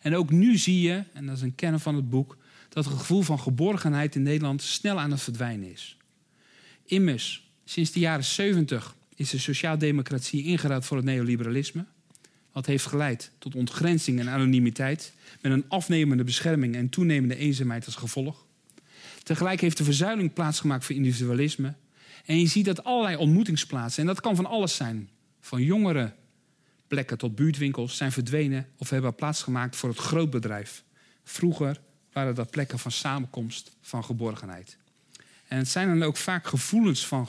En ook nu zie je, en dat is een kenner van het boek, dat het gevoel van geborgenheid in Nederland snel aan het verdwijnen is. Immers, sinds de jaren 70 is de sociaaldemocratie ingeruild voor het neoliberalisme. wat heeft geleid tot ontgrenzing en anonimiteit, met een afnemende bescherming en toenemende eenzaamheid als gevolg. Tegelijk heeft de verzuiling plaatsgemaakt voor individualisme. En je ziet dat allerlei ontmoetingsplaatsen, en dat kan van alles zijn, van jongere plekken tot buurtwinkels, zijn verdwenen of hebben plaatsgemaakt voor het grootbedrijf. Vroeger waren dat plekken van samenkomst, van geborgenheid. En het zijn dan ook vaak gevoelens van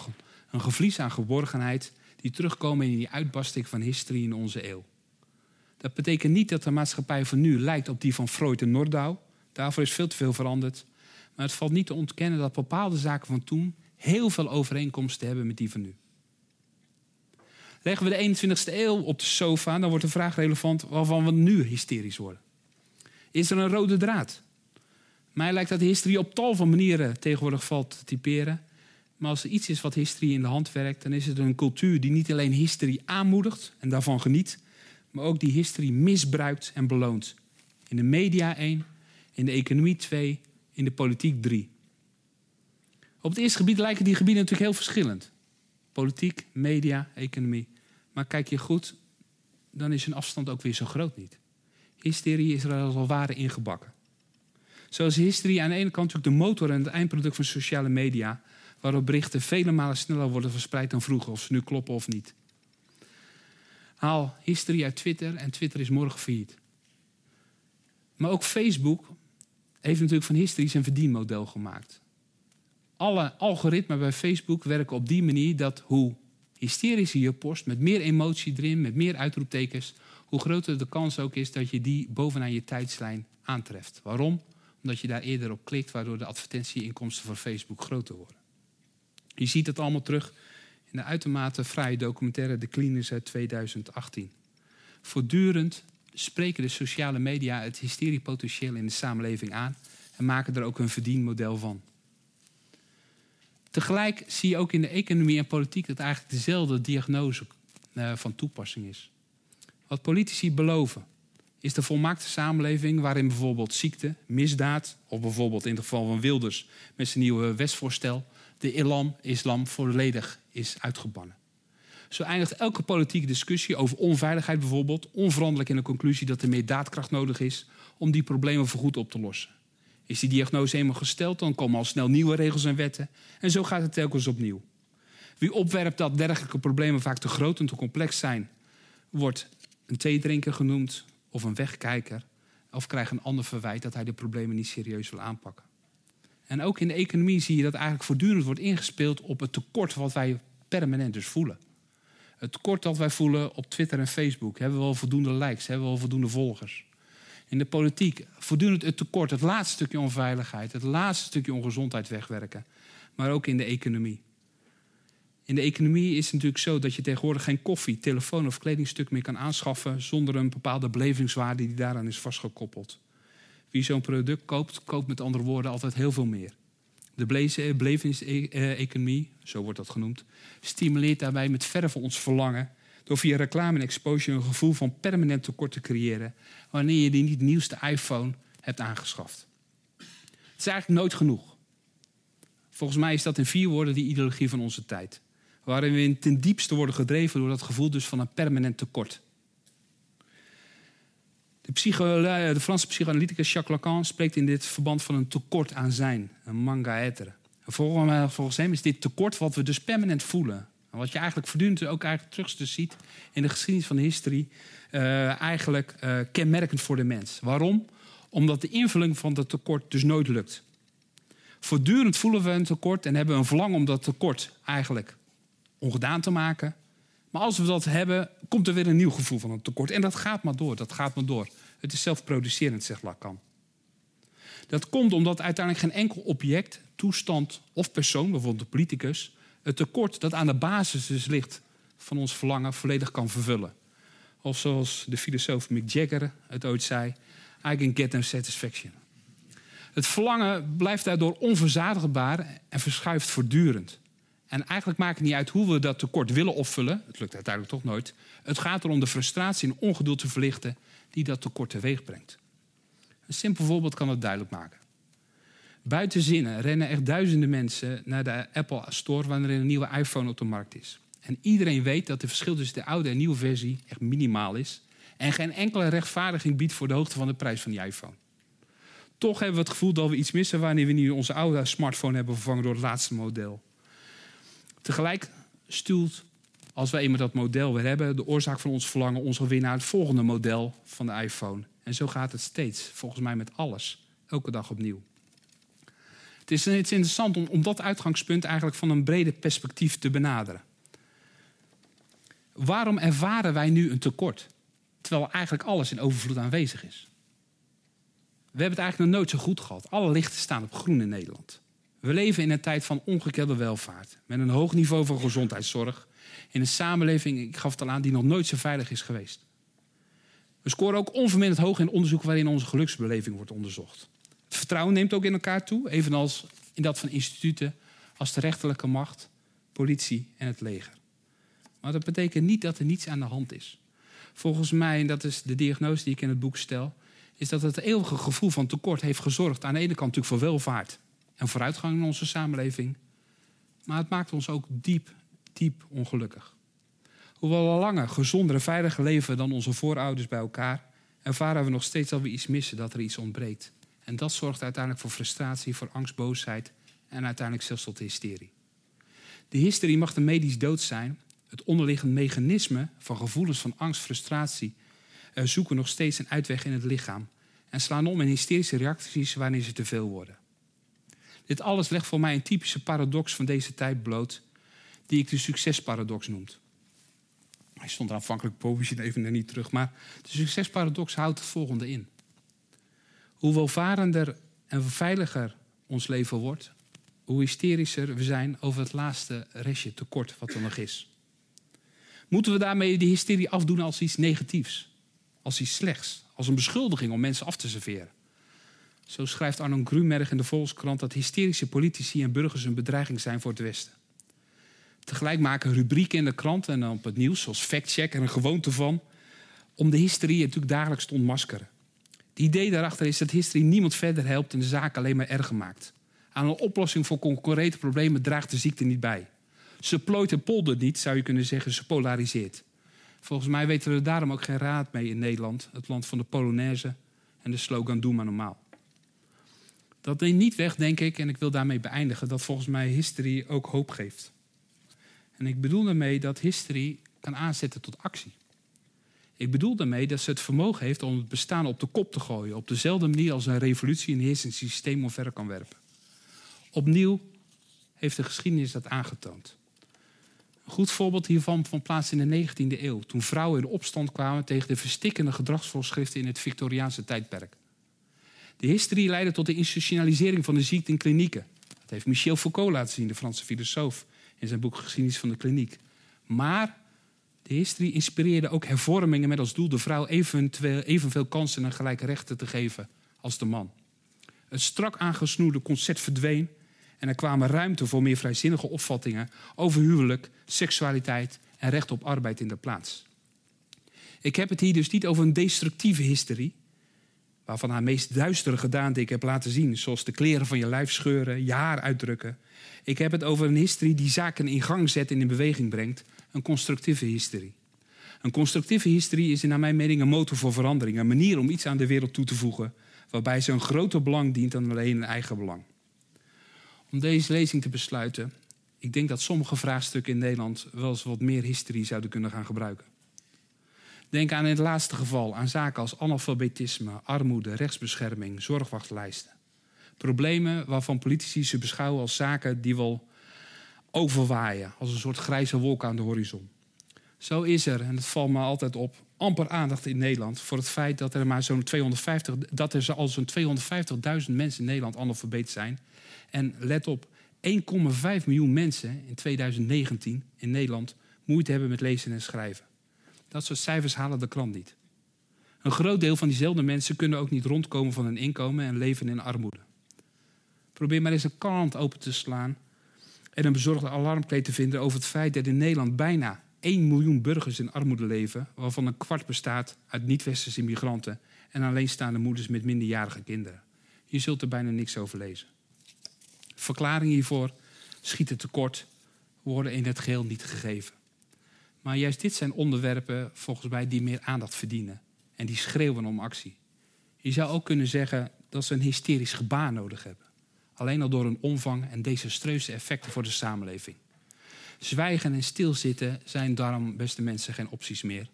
een gevlies aan geborgenheid die terugkomen in die uitbarsting van historie in onze eeuw. Dat betekent niet dat de maatschappij van nu lijkt op die van Freud en Nordau. Daarvoor is veel te veel veranderd. Maar het valt niet te ontkennen dat bepaalde zaken van toen heel veel overeenkomsten hebben met die van nu. Leggen we de 21ste eeuw op de sofa, dan wordt de vraag relevant waarvan we nu hysterisch worden. Is er een rode draad? Mij lijkt dat historie op tal van manieren tegenwoordig valt te typeren. Maar als er iets is wat historie in de hand werkt, dan is het een cultuur die niet alleen historie aanmoedigt en daarvan geniet, maar ook die historie misbruikt en beloont. In de media één, in de economie twee, in de politiek drie. Op het eerste gebied lijken die gebieden natuurlijk heel verschillend. Politiek, media, economie. Maar kijk je goed, dan is hun afstand ook weer zo groot niet. Hysterie is er als het ware ingebakken. Zoals hysterie aan de ene kant natuurlijk de motor en het eindproduct van sociale media, waarop berichten vele malen sneller worden verspreid dan vroeger, of ze nu kloppen of niet. Haal hysterie uit Twitter en Twitter is morgen failliet. Maar ook Facebook heeft natuurlijk van hysterie zijn verdienmodel gemaakt. Alle algoritmen bij Facebook werken op die manier dat hoe hysterischer je post, met meer emotie erin, met meer uitroeptekens, hoe groter de kans ook is dat je die bovenaan je tijdslijn aantreft. Waarom? Omdat je daar eerder op klikt, waardoor de advertentieinkomsten voor Facebook groter worden. Je ziet het allemaal terug in de uitermate fraaie documentaire The Cleaners uit 2018. Voortdurend spreken de sociale media het hysteriepotentieel in de samenleving aan en maken er ook een verdienmodel van. Tegelijk zie je ook in de economie en politiek dat eigenlijk dezelfde diagnose eh, van toepassing is. Wat politici beloven is de volmaakte samenleving waarin bijvoorbeeld ziekte, misdaad, of bijvoorbeeld in het geval van Wilders met zijn nieuwe wetsvoorstel, de islam, islam volledig is uitgebannen. Zo eindigt elke politieke discussie over onveiligheid bijvoorbeeld onveranderlijk in de conclusie dat er meer daadkracht nodig is om die problemen voorgoed op te lossen. Is die diagnose eenmaal gesteld, dan komen al snel nieuwe regels en wetten. En zo gaat het telkens opnieuw. Wie opwerpt dat dergelijke problemen vaak te groot en te complex zijn, wordt een theedrinker genoemd of een wegkijker. Of krijgt een ander verwijt dat hij de problemen niet serieus wil aanpakken. En ook in de economie zie je dat eigenlijk voortdurend wordt ingespeeld op het tekort wat wij permanent dus voelen. Het tekort dat wij voelen op Twitter en Facebook. Hebben we wel voldoende likes? Hebben we wel voldoende volgers? In de politiek voortdurend het tekort, het laatste stukje onveiligheid, het laatste stukje ongezondheid wegwerken. Maar ook in de economie. In de economie is het natuurlijk zo dat je tegenwoordig geen koffie, telefoon of kledingstuk meer kan aanschaffen zonder een bepaalde belevingswaarde die daaraan is vastgekoppeld. Wie zo'n product koopt, koopt met andere woorden altijd heel veel meer. De belevingseconomie, zo wordt dat genoemd, stimuleert daarbij met verre van ons verlangen door via reclame en exposure een gevoel van permanent tekort te creëren wanneer je die niet nieuwste iPhone hebt aangeschaft. Het is eigenlijk nooit genoeg. Volgens mij is dat in vier woorden die ideologie van onze tijd. Waarin we ten diepste worden gedreven door dat gevoel dus van een permanent tekort. De, de, Franse psychoanalyticus Jacques Lacan spreekt in dit verband van een tekort aan zijn, een manga etere. Volgens, volgens hem is dit tekort wat we dus permanent voelen. Wat je eigenlijk voortdurend ook eigenlijk terug ziet in de geschiedenis van de historie, uh, eigenlijk kenmerkend voor de mens. Waarom? Omdat de invulling van dat tekort dus nooit lukt. Voortdurend voelen we een tekort en hebben een verlangen om dat tekort eigenlijk ongedaan te maken. Maar als we dat hebben, komt er weer een nieuw gevoel van een tekort. En dat gaat maar door, dat gaat maar door. Het is zelfproducerend, zegt Lacan. Dat komt omdat uiteindelijk geen enkel object, toestand of persoon, bijvoorbeeld de politicus, het tekort dat aan de basis dus ligt van ons verlangen volledig kan vervullen. Of zoals de filosoof Mick Jagger het ooit zei: I can get no satisfaction. Het verlangen blijft daardoor onverzadigbaar en verschuift voortdurend. En eigenlijk maakt het niet uit hoe we dat tekort willen opvullen. Het lukt uiteindelijk toch nooit. Het gaat erom de frustratie en ongeduld te verlichten die dat tekort teweeg brengt. Een simpel voorbeeld kan het duidelijk maken. Buiten zinnen rennen echt duizenden mensen naar de Apple Store wanneer er een nieuwe iPhone op de markt is. En iedereen weet dat het verschil tussen de oude en nieuwe versie echt minimaal is. En geen enkele rechtvaardiging biedt voor de hoogte van de prijs van die iPhone. Toch hebben we het gevoel dat we iets missen wanneer we nu onze oude smartphone hebben vervangen door het laatste model. Tegelijk stuurt, als we eenmaal dat model weer hebben, de oorzaak van ons verlangen ons alweer naar het volgende model van de iPhone. En zo gaat het steeds, volgens mij met alles, elke dag opnieuw. Het is, het is interessant om, om dat uitgangspunt eigenlijk van een breder perspectief te benaderen. Waarom ervaren wij nu een tekort, terwijl eigenlijk alles in overvloed aanwezig is? We hebben het eigenlijk nog nooit zo goed gehad. Alle lichten staan op groen in Nederland. We leven in een tijd van ongekende welvaart, met een hoog niveau van gezondheidszorg, in een samenleving, ik gaf het al aan, die nog nooit zo veilig is geweest. We scoren ook onverminderd hoog in onderzoek waarin onze geluksbeleving wordt onderzocht. Het vertrouwen neemt ook in elkaar toe, evenals in dat van instituten als de rechterlijke macht, politie en het leger. Maar dat betekent niet dat er niets aan de hand is. Volgens mij, en dat is de diagnose die ik in het boek stel, is dat het eeuwige gevoel van tekort heeft gezorgd aan de ene kant natuurlijk voor welvaart en vooruitgang in onze samenleving. Maar het maakt ons ook diep, diep ongelukkig. Hoewel we langer, gezonder en veiliger leven dan onze voorouders bij elkaar, ervaren we nog steeds dat we iets missen, dat er iets ontbreekt. En dat zorgt uiteindelijk voor frustratie, voor angst, boosheid en uiteindelijk zelfs tot hysterie. De hysterie mag de medisch dood zijn. Het onderliggende mechanisme van gevoelens van angst, frustratie uh, zoeken nog steeds een uitweg in het lichaam en slaan om in hysterische reacties wanneer ze te veel worden. Dit alles legt voor mij een typische paradox van deze tijd bloot, die ik de succesparadox noem. Hij stond er aanvankelijk boven, even er niet terug. Maar de succesparadox houdt het volgende in. Hoe welvarender en veiliger ons leven wordt, hoe hysterischer we zijn over het laatste restje tekort wat er nog is. Moeten we daarmee die hysterie afdoen als iets negatiefs? Als iets slechts? Als een beschuldiging om mensen af te serveren? Zo schrijft Arno Grunberg in de Volkskrant dat hysterische politici en burgers een bedreiging zijn voor het Westen. Tegelijk maken rubrieken in de krant en op het nieuws, zoals factcheck, er een gewoonte van om de hysterie natuurlijk dagelijks te ontmaskeren. Het idee daarachter is dat hysterie niemand verder helpt en de zaak alleen maar erger maakt. Aan een oplossing voor concurrente problemen draagt de ziekte niet bij. Ze plooit en poldert niet, zou je kunnen zeggen, ze polariseert. Volgens mij weten we daarom ook geen raad mee in Nederland, het land van de Polonaise en de slogan Doe maar normaal. Dat neemt niet weg, denk ik, en ik wil daarmee beëindigen, dat volgens mij history ook hoop geeft. En ik bedoel daarmee dat history kan aanzetten tot actie. Ik bedoel daarmee dat ze het vermogen heeft om het bestaan op de kop te gooien, op dezelfde manier als een revolutie een heersend systeem omver kan werpen. Opnieuw heeft de geschiedenis dat aangetoond. Een goed voorbeeld hiervan vond plaats in de 19e eeuw, toen vrouwen in opstand kwamen tegen de verstikkende gedragsvoorschriften in het Victoriaanse tijdperk. De historie leidde tot de institutionalisering van de ziekte in klinieken. Dat heeft Michel Foucault laten zien, de Franse filosoof, in zijn boek Geschiedenis van de Kliniek. Maar de historie inspireerde ook hervormingen met als doel de vrouw evenveel kansen en gelijke rechten te geven als de man. Het strak aangesnoerde concept verdween en er kwamen ruimte voor meer vrijzinnige opvattingen over huwelijk, seksualiteit en recht op arbeid in de plaats. Ik heb het hier dus niet over een destructieve historie, waarvan haar meest duistere gedaante ik heb laten zien, zoals de kleren van je lijf scheuren, je haar uitdrukken. Ik heb het over een historie die zaken in gang zet en in beweging brengt, een constructieve historie. Een constructieve historie is naar mijn mening een motor voor verandering, een manier om iets aan de wereld toe te voegen, waarbij ze een groter belang dient dan alleen een eigen belang. Om deze lezing te besluiten, ik denk dat sommige vraagstukken in Nederland wel eens wat meer historie zouden kunnen gaan gebruiken. Denk aan het laatste geval aan zaken als analfabetisme, armoede, rechtsbescherming, zorgwachtlijsten. Problemen waarvan politici ze beschouwen als zaken die wel overwaaien, als een soort grijze wolk aan de horizon. Zo is er, en dat valt me altijd op, amper aandacht in Nederland voor het feit dat er maar zo'n 250, dat er al zo'n 250.000 mensen in Nederland analfabeet zijn. En let op, 1,5 miljoen mensen in 2019 in Nederland moeite hebben met lezen en schrijven. Dat soort cijfers halen de krant niet. Een groot deel van diezelfde mensen kunnen ook niet rondkomen van hun inkomen en leven in armoede. Probeer maar eens een krant open te slaan en een bezorgde alarmkleed te vinden over het feit dat in Nederland bijna 1 miljoen burgers in armoede leven, waarvan een kwart bestaat uit niet-westerse immigranten en alleenstaande moeders met minderjarige kinderen. Je zult er bijna niks over lezen. Verklaring hiervoor schieten tekort, worden in het geheel niet gegeven. Maar juist dit zijn onderwerpen volgens mij die meer aandacht verdienen. En die schreeuwen om actie. Je zou ook kunnen zeggen dat ze een hysterisch gebaar nodig hebben. Alleen al door hun omvang en desastreuze effecten voor de samenleving. Zwijgen en stilzitten zijn daarom, beste mensen, geen opties meer.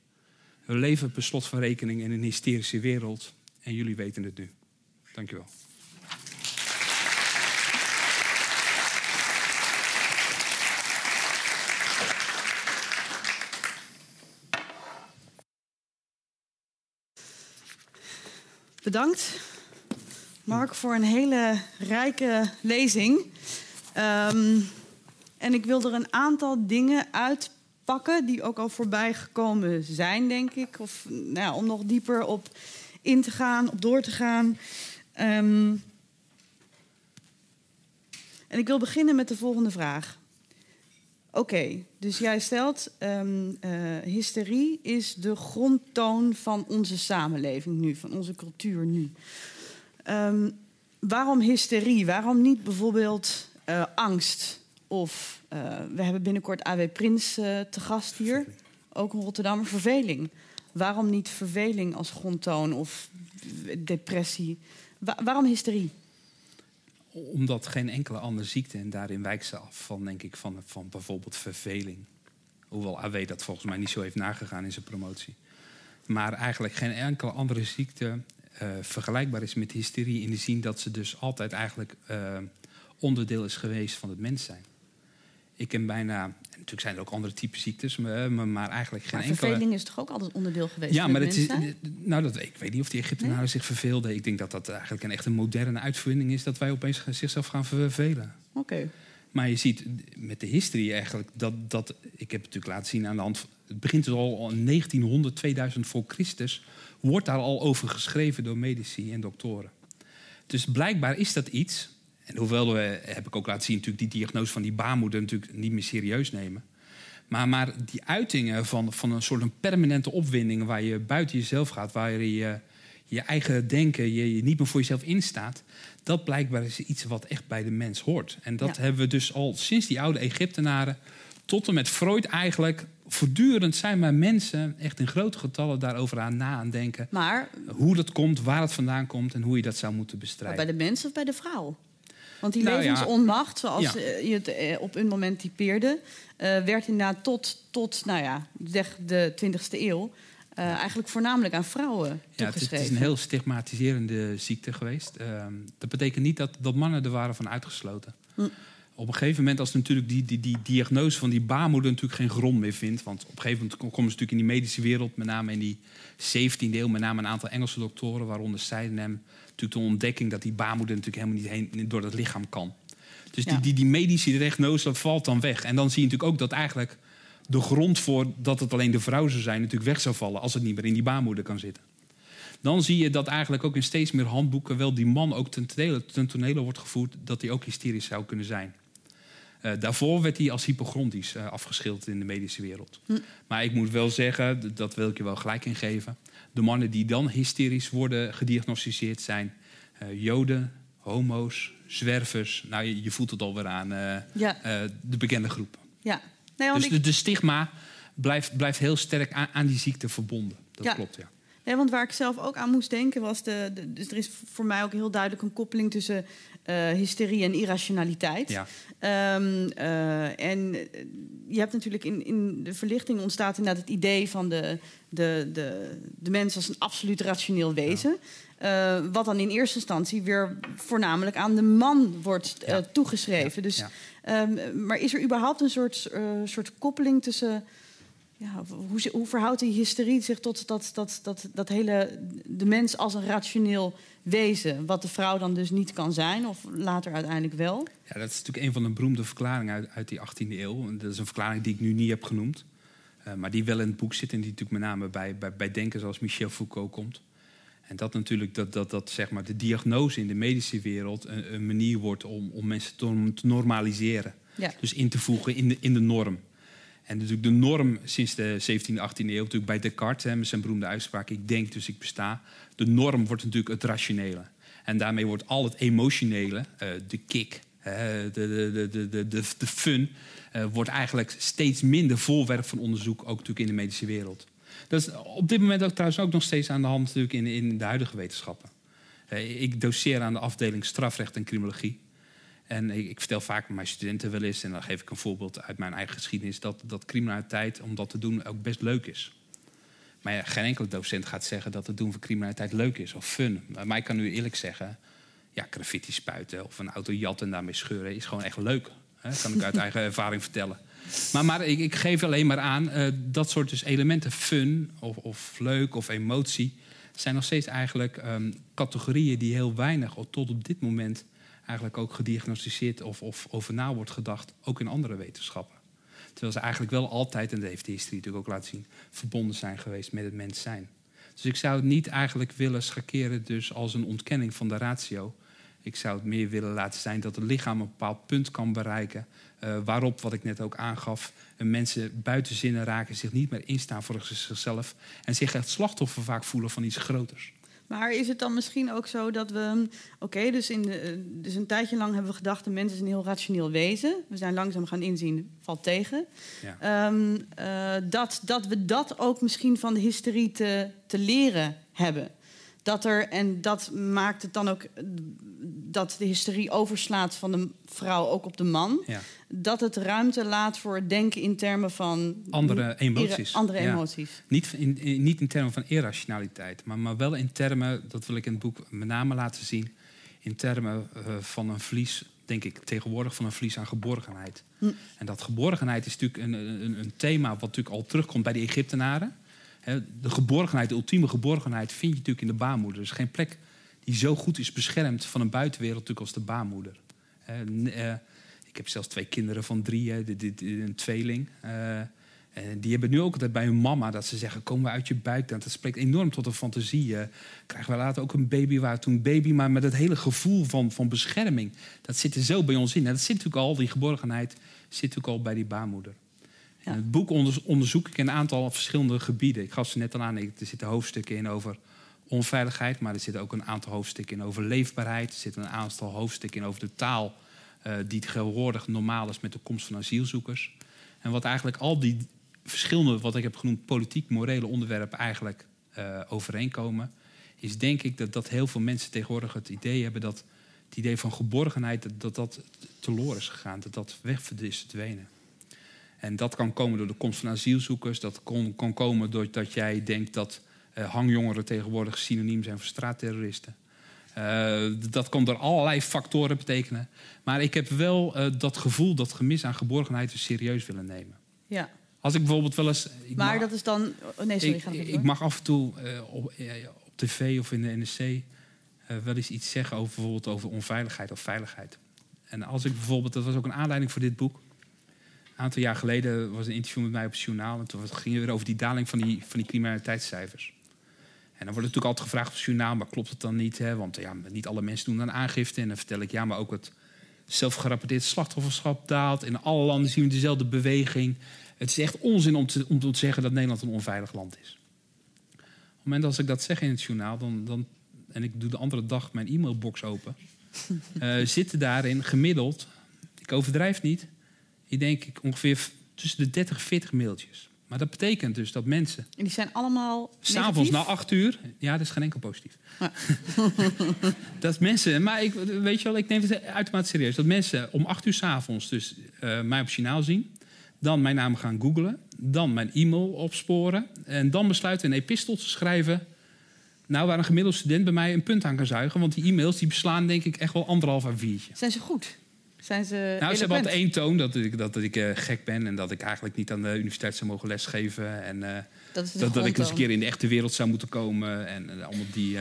We leven per slot van rekening in een hysterische wereld. En jullie weten het nu. Dankjewel. Bedankt, Mark, voor een hele rijke lezing. Um, en ik wil er een aantal dingen uitpakken die ook al voorbij gekomen zijn, denk ik. Of nou ja, om nog dieper op in te gaan, op door te gaan. Um, en ik wil beginnen met de volgende vraag. Oké, dus jij stelt, um, uh, hysterie is de grondtoon van onze samenleving nu, van onze cultuur nu. Um, waarom hysterie? Waarom niet bijvoorbeeld uh, angst? Of uh, we hebben binnenkort AW Prins te gast hier, ook in Rotterdam. Verveling. Waarom niet verveling als grondtoon of depressie? Wa waarom hysterie? Omdat geen enkele andere ziekte, en daarin wijkt ze af van, denk ik, van, van bijvoorbeeld verveling. Hoewel AW dat volgens mij niet zo heeft nagegaan in zijn promotie. Maar eigenlijk geen enkele andere ziekte uh, vergelijkbaar is met hysterie. In de zin dat ze dus altijd eigenlijk uh, onderdeel is geweest van het mens zijn. Ik ken bijna, natuurlijk zijn er ook andere type ziektes, maar, maar eigenlijk geen maar enkele. Verveling is toch ook altijd onderdeel geweest? Ja, maar het is, mensen? nou, dat, ik weet niet of die Egyptenaren nee? zich verveelden. Ik denk dat dat eigenlijk een echt een moderne uitvinding is dat wij opeens zichzelf gaan vervelen. Oké. Okay. Maar je ziet met de historie eigenlijk dat, dat. Ik heb het natuurlijk laten zien aan de hand. Het begint dus al in 1900, 2000 voor Christus. Wordt daar al over geschreven door medici en doktoren. Dus blijkbaar is dat iets en hoewel we, heb ik ook laten zien, natuurlijk die diagnose van die baarmoeder natuurlijk niet meer serieus nemen. Maar, maar die uitingen van, van een soort een permanente opwinding waar je buiten jezelf gaat, waar je je eigen denken, je, je niet meer voor jezelf instaat, dat blijkbaar is iets wat echt bij de mens hoort. En dat Ja. hebben we dus al sinds die oude Egyptenaren tot en met Freud eigenlijk. Voortdurend zijn maar mensen echt in grote getallen daarover aan na aan denken. Maar Hoe dat komt, waar het vandaan komt en hoe je dat zou moeten bestrijden. bij de mens of bij de vrouw? Want die Nou levensonmacht, zoals Ja. eh, je het eh, op een moment typeerde, eh, werd inderdaad tot, tot nou ja, de 20e eeuw eigenlijk voornamelijk aan vrouwen Ja, het is, het toegeschreven. is een heel stigmatiserende ziekte geweest. Ehm, dat betekent niet dat, dat mannen er waren van uitgesloten. Hm. Op een gegeven moment, als natuurlijk die, die, die diagnose van die baarmoeder natuurlijk geen grond meer vindt. Want op een gegeven moment komen ze natuurlijk in die medische wereld, met name in die 17e eeuw, met name een aantal Engelse doktoren, waaronder Sydenham. Natuurlijk de ontdekking dat die baarmoeder natuurlijk helemaal niet heen door het lichaam kan. Dus Ja. die, die, die medische diagnose valt dan weg. En dan zie je natuurlijk ook dat eigenlijk de grond voor dat het alleen de vrouw zou zijn, natuurlijk weg zou vallen als het niet meer in die baarmoeder kan zitten. Dan zie je dat eigenlijk ook in steeds meer handboeken wel die man ook ten tonele, ten tonele wordt gevoerd dat hij ook hysterisch zou kunnen zijn. Eh, daarvoor werd hij als hypochondrisch eh, afgeschilderd in de medische wereld. Hm. Maar ik moet wel zeggen, dat wil ik je wel gelijk in geven. De mannen die dan hysterisch worden gediagnosticeerd zijn eh, joden, homo's, zwervers. Nou, je, je voelt het alweer aan eh, Ja, eh, de bekende groep. ja. Nee, Dus ik- de, de stigma blijft, blijft heel sterk aan, aan die ziekte verbonden. Dat Ja. klopt, ja. Nee, want waar ik zelf ook aan moest denken was... De, de- dus er is voor mij ook heel duidelijk een koppeling tussen eh, hysterie en irrationaliteit. ja. Ehm, eh, en eh, je hebt natuurlijk in, in de verlichting ontstaat inderdaad het idee van de, de, de, de mens als een absoluut rationeel wezen. Wat dan in eerste instantie weer voornamelijk aan de man wordt Ja. toegeschreven. Ja, Dus, ja. ehm, maar is er überhaupt een soort, soort koppeling tussen. Ja, hoe, hoe verhoudt die hysterie zich tot dat, dat, dat, dat hele. de mens als een rationeel wezen? Wat de vrouw dan dus niet kan zijn, of later uiteindelijk wel? Ja, dat is natuurlijk een van de beroemde verklaringen uit, uit die 18e eeuw. En Dat is een verklaring die ik nu niet heb genoemd. Eh, maar die wel in het boek zit en die natuurlijk met name bij, bij, bij denkers zoals Michel Foucault komt. En dat natuurlijk dat, dat, dat zeg maar de diagnose in de medische wereld een, een manier wordt om, om mensen te, te normaliseren. Ja. Dus in te voegen in de, in de norm. En natuurlijk de norm sinds de 17e, 18e eeuw, natuurlijk bij Descartes, hè, met zijn beroemde uitspraak: ik denk, dus ik besta. De norm wordt natuurlijk het rationele. En daarmee wordt al het emotionele, eh, de kick, de, de, de, de, de, de, de fun, eh, wordt eigenlijk steeds minder voorwerp van onderzoek, ook natuurlijk in de medische wereld. Dat is op dit moment ook trouwens ook nog steeds aan de hand natuurlijk in, in de huidige wetenschappen. Eh, ik doseer aan de afdeling strafrecht en criminologie. En ik, ik, vertel vaak mijn studenten wel eens, en dan geef ik een voorbeeld uit mijn eigen geschiedenis, dat, dat criminaliteit om dat te doen ook best leuk is. Maar ja, geen enkele docent gaat zeggen dat het doen van criminaliteit leuk is of fun. Maar ik kan nu eerlijk zeggen, ja, graffiti spuiten of een auto jatten en daarmee scheuren is gewoon echt leuk. Dat kan ik uit eigen ervaring vertellen. Maar, maar ik, ik, geef alleen maar aan, uh, dat soort dus elementen, fun of, of, leuk of emotie, zijn nog steeds eigenlijk um, categorieën die heel weinig, tot op dit moment, eigenlijk ook gediagnosticeerd of, of over na wordt gedacht, ook in andere wetenschappen. Terwijl ze eigenlijk wel altijd, en dat heeft de historie natuurlijk ook laten zien, verbonden zijn geweest met het mens zijn. Dus ik zou het niet eigenlijk willen schakeren dus als een ontkenning van de ratio. Ik zou het meer willen laten zijn dat het lichaam een bepaald punt kan bereiken. Uh, waarop, wat ik net ook aangaf, mensen buiten zinnen raken, zich niet meer instaan voor zichzelf. En zich echt slachtoffer vaak voelen van iets groters. Maar is het dan misschien ook zo dat we. Oké, dus, in de, dus een tijdje lang hebben we gedacht: de mens is een heel rationeel wezen. We zijn langzaam gaan inzien, valt tegen. Ja. Um, uh, dat, dat we dat ook misschien van de historie te, te leren hebben. Dat er, en dat maakt het dan ook dat de hysterie overslaat van de vrouw ook op de man. Ja. Dat het ruimte laat voor het denken in termen van... Andere emoties. Andere emoties. Niet, in, niet in termen van irrationaliteit, maar, maar wel in termen... dat wil ik in het boek met name laten zien... in termen uh, van een vlies, denk ik tegenwoordig... van een vlies aan geborgenheid. Hm. En dat geborgenheid is natuurlijk een, een, een thema... wat natuurlijk al terugkomt bij de Egyptenaren... De geborgenheid, de ultieme geborgenheid, vind je natuurlijk in de baarmoeder. Er is geen plek die zo goed is beschermd van een buitenwereld natuurlijk als de baarmoeder. Uh, ik heb zelfs twee kinderen van drie, een tweeling. Uh, en die hebben nu ook altijd bij hun mama dat ze zeggen: Kom we uit je buik. Dat spreekt enorm tot de fantasie. Krijgen we later ook een baby waar toen baby, maar met het hele gevoel van, van bescherming. Dat zit er zo bij ons in. Dat zit natuurlijk al, die geborgenheid zit natuurlijk al bij die baarmoeder. Het boek onderzoek ik een aantal verschillende gebieden. Ik gaf ze net al aan, er zitten hoofdstukken in over onveiligheid, maar er zitten ook een aantal hoofdstukken in over leefbaarheid. Er zitten een aantal hoofdstukken in over de taal uh, die tegenwoordig normaal is met de komst van asielzoekers. En wat eigenlijk al die verschillende, wat ik heb genoemd, politiek, morele onderwerpen eigenlijk uh, overeenkomen, is denk ik dat, dat heel veel mensen tegenwoordig het idee hebben dat het idee van geborgenheid, dat dat, dat teloor is gegaan, dat dat weg is verdwenen. En dat kan komen door de komst van asielzoekers. Dat kan, kan komen doordat jij denkt dat uh, hangjongeren tegenwoordig synoniem zijn voor straatterroristen. Uh, dat kan door allerlei factoren betekenen. Maar ik heb wel uh, dat gevoel, dat gemis aan geborgenheid serieus willen nemen. Ja. Als ik bijvoorbeeld wel eens. Maar mag, dat is dan. Oh nee, sorry, ik, ga ik mag af en toe op, op, tv of in de NSC wel eens iets zeggen over bijvoorbeeld over onveiligheid of veiligheid. En als ik bijvoorbeeld, dat was ook een aanleiding voor dit boek. Een aantal jaar geleden was een interview met mij op het journaal. En toen ging het weer over die daling van die, van die criminaliteitscijfers. En dan wordt natuurlijk altijd gevraagd op het journaal, maar klopt het dan niet? Hè? Want ja, niet alle mensen doen dan aangifte. En dan vertel ik, ja, maar ook het zelfgerapporteerd slachtofferschap daalt. In alle landen zien we dezelfde beweging. Het is echt onzin om te, om te zeggen dat Nederland een onveilig land is. Op het moment als ik dat zeg in het journaal, dan, dan, en ik doe de andere dag mijn e-mailbox open... uh, zitten daarin gemiddeld, ik overdrijf niet... ik denk ik ongeveer tussen de 30 en 40 mailtjes. Maar dat betekent dus dat mensen. En die zijn allemaal. S'avonds na acht uur. Ja, dat is geen enkel positief. Ja. dat mensen. Maar ik, weet je wel, ik neem het uitermate serieus. Dat mensen om acht uur s'avonds dus uh, mij op signaal zien. Dan mijn naam gaan googlen. Dan mijn e-mail opsporen. En dan besluiten een epistel te schrijven. Nou, waar een gemiddelde student bij mij een punt aan kan zuigen. Want die e-mails die beslaan denk ik echt wel anderhalf à viertje. Zijn ze goed? Zijn ze nou, ze hebben altijd één toon dat ik, dat ik uh, gek ben en dat ik eigenlijk niet aan de universiteit zou mogen lesgeven. En uh, dat, dat, dat, ik eens een keer in de echte wereld zou moeten komen. En uh, allemaal die.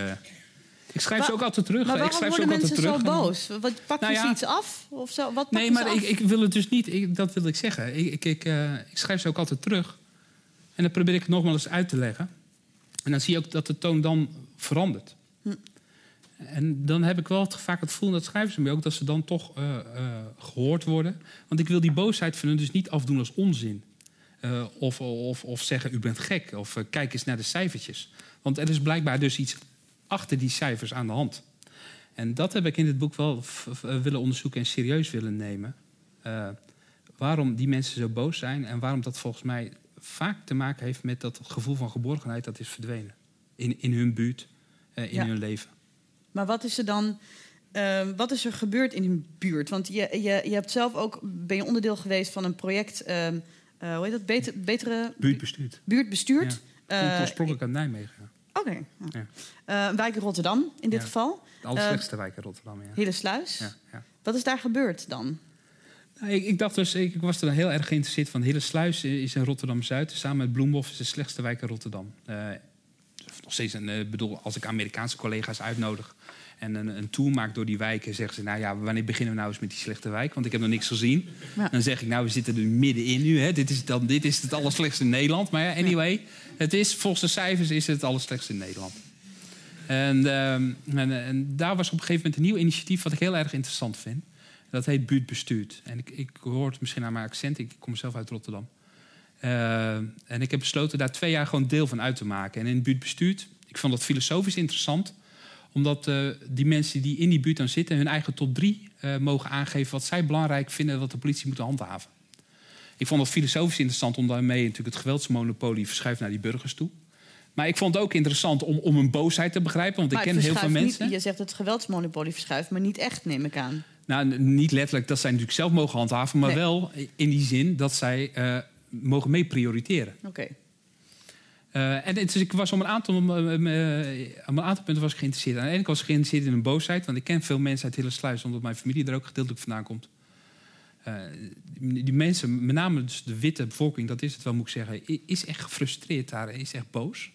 Ik schrijf ze ook altijd terug. Maar ik schrijf worden ze ook mensen altijd terug. zo boos? Wat, pak nou je ja, iets af? Of zo? Wat nee, maar ik, ik, wil het dus niet. Ik, dat wil ik zeggen. Ik, ik, ik, ik schrijf ze ook altijd terug. En dan probeer ik het nogmaals uit te leggen. En dan zie je ook dat de toon dan verandert. En dan heb ik wel vaak het gevoel, dat schrijven ze me ook, dat ze dan toch uh, uh, gehoord worden. Want ik wil die boosheid van hun dus niet afdoen als onzin. Uh, of, of, of zeggen, u bent gek. Of kijk eens naar de cijfertjes. Want er is blijkbaar dus iets achter die cijfers aan de hand. En dat heb ik in dit boek wel willen onderzoeken en serieus willen nemen. waarom die mensen zo boos zijn en waarom dat volgens mij vaak te maken heeft met dat gevoel van geborgenheid dat is verdwenen. In, in hun buurt, eh, in Ja. hun leven. Maar wat is er dan... eh, wat is er gebeurd in hun buurt? Want je, je, je hebt zelf ook... ben je onderdeel geweest van een project... ehm, eh, hoe heet dat? Beter, betere Buurt bestuurd. buurt bestuurd. Komt Eh, oorspronkelijk uit Nijmegen. Oké. Ja. Eh, wijk Rotterdam in dit Ja. geval. De allerslechtste wijk in Rotterdam. Ja. Hillesluis. Ja, ja. Wat is daar gebeurd dan? Nou, ik, ik dacht dus, ik, ik was er heel erg geïnteresseerd van. Hillesluis is in Rotterdam-Zuid. Samen met Bloemhof is de slechtste wijk in Rotterdam. Eh, nog steeds een, eh, bedoel, als ik Amerikaanse collega's uitnodig en een, een tour maak door die wijken, zeggen ze: Nou ja, wanneer beginnen we nou eens met die slechte wijk? Want ik heb nog niks gezien. Ja. Dan zeg ik: Nou, we zitten er middenin nu. Hè. Dit, is dan, dit is het allerslechtste in Nederland. Maar ja, anyway, het is, volgens de cijfers is het het allerslechtste in Nederland. En, ehm, en, en daar was op een gegeven moment een nieuw initiatief wat ik heel erg interessant vind. Dat heet Buurtbestuurd. En ik, ik hoor het misschien aan mijn accent, ik kom zelf uit Rotterdam. Eh, en ik heb besloten daar twee jaar gewoon deel van uit te maken. En in het buurtbestuurd, ik vond dat filosofisch interessant. Omdat eh, die mensen die in die buurt dan zitten... hun eigen top drie eh, mogen aangeven wat zij belangrijk vinden... wat de politie moet handhaven. Ik vond dat filosofisch interessant om daarmee natuurlijk het geweldsmonopolie verschuift naar die burgers toe. Maar ik vond het ook interessant om, om een boosheid te begrijpen. Want Maar ik ken heel veel mensen. Niet, je zegt het geweldsmonopolie verschuift, maar niet echt, neem ik aan. Nou, niet letterlijk dat zij natuurlijk zelf mogen handhaven, maar Nee. wel in die zin dat zij mogen mee prioriteren. Oké. Eh, en dus ik was om een, aantal, eh, eh, een aantal punten was ik geïnteresseerd. Aan de ene kant was ik geïnteresseerd in een boosheid, want ik ken veel mensen uit Hillersluis, omdat mijn familie er ook gedeeltelijk vandaan komt. Die mensen, met name dus de witte bevolking, dat is het wel, moet ik zeggen, is echt gefrustreerd daar, is echt boos.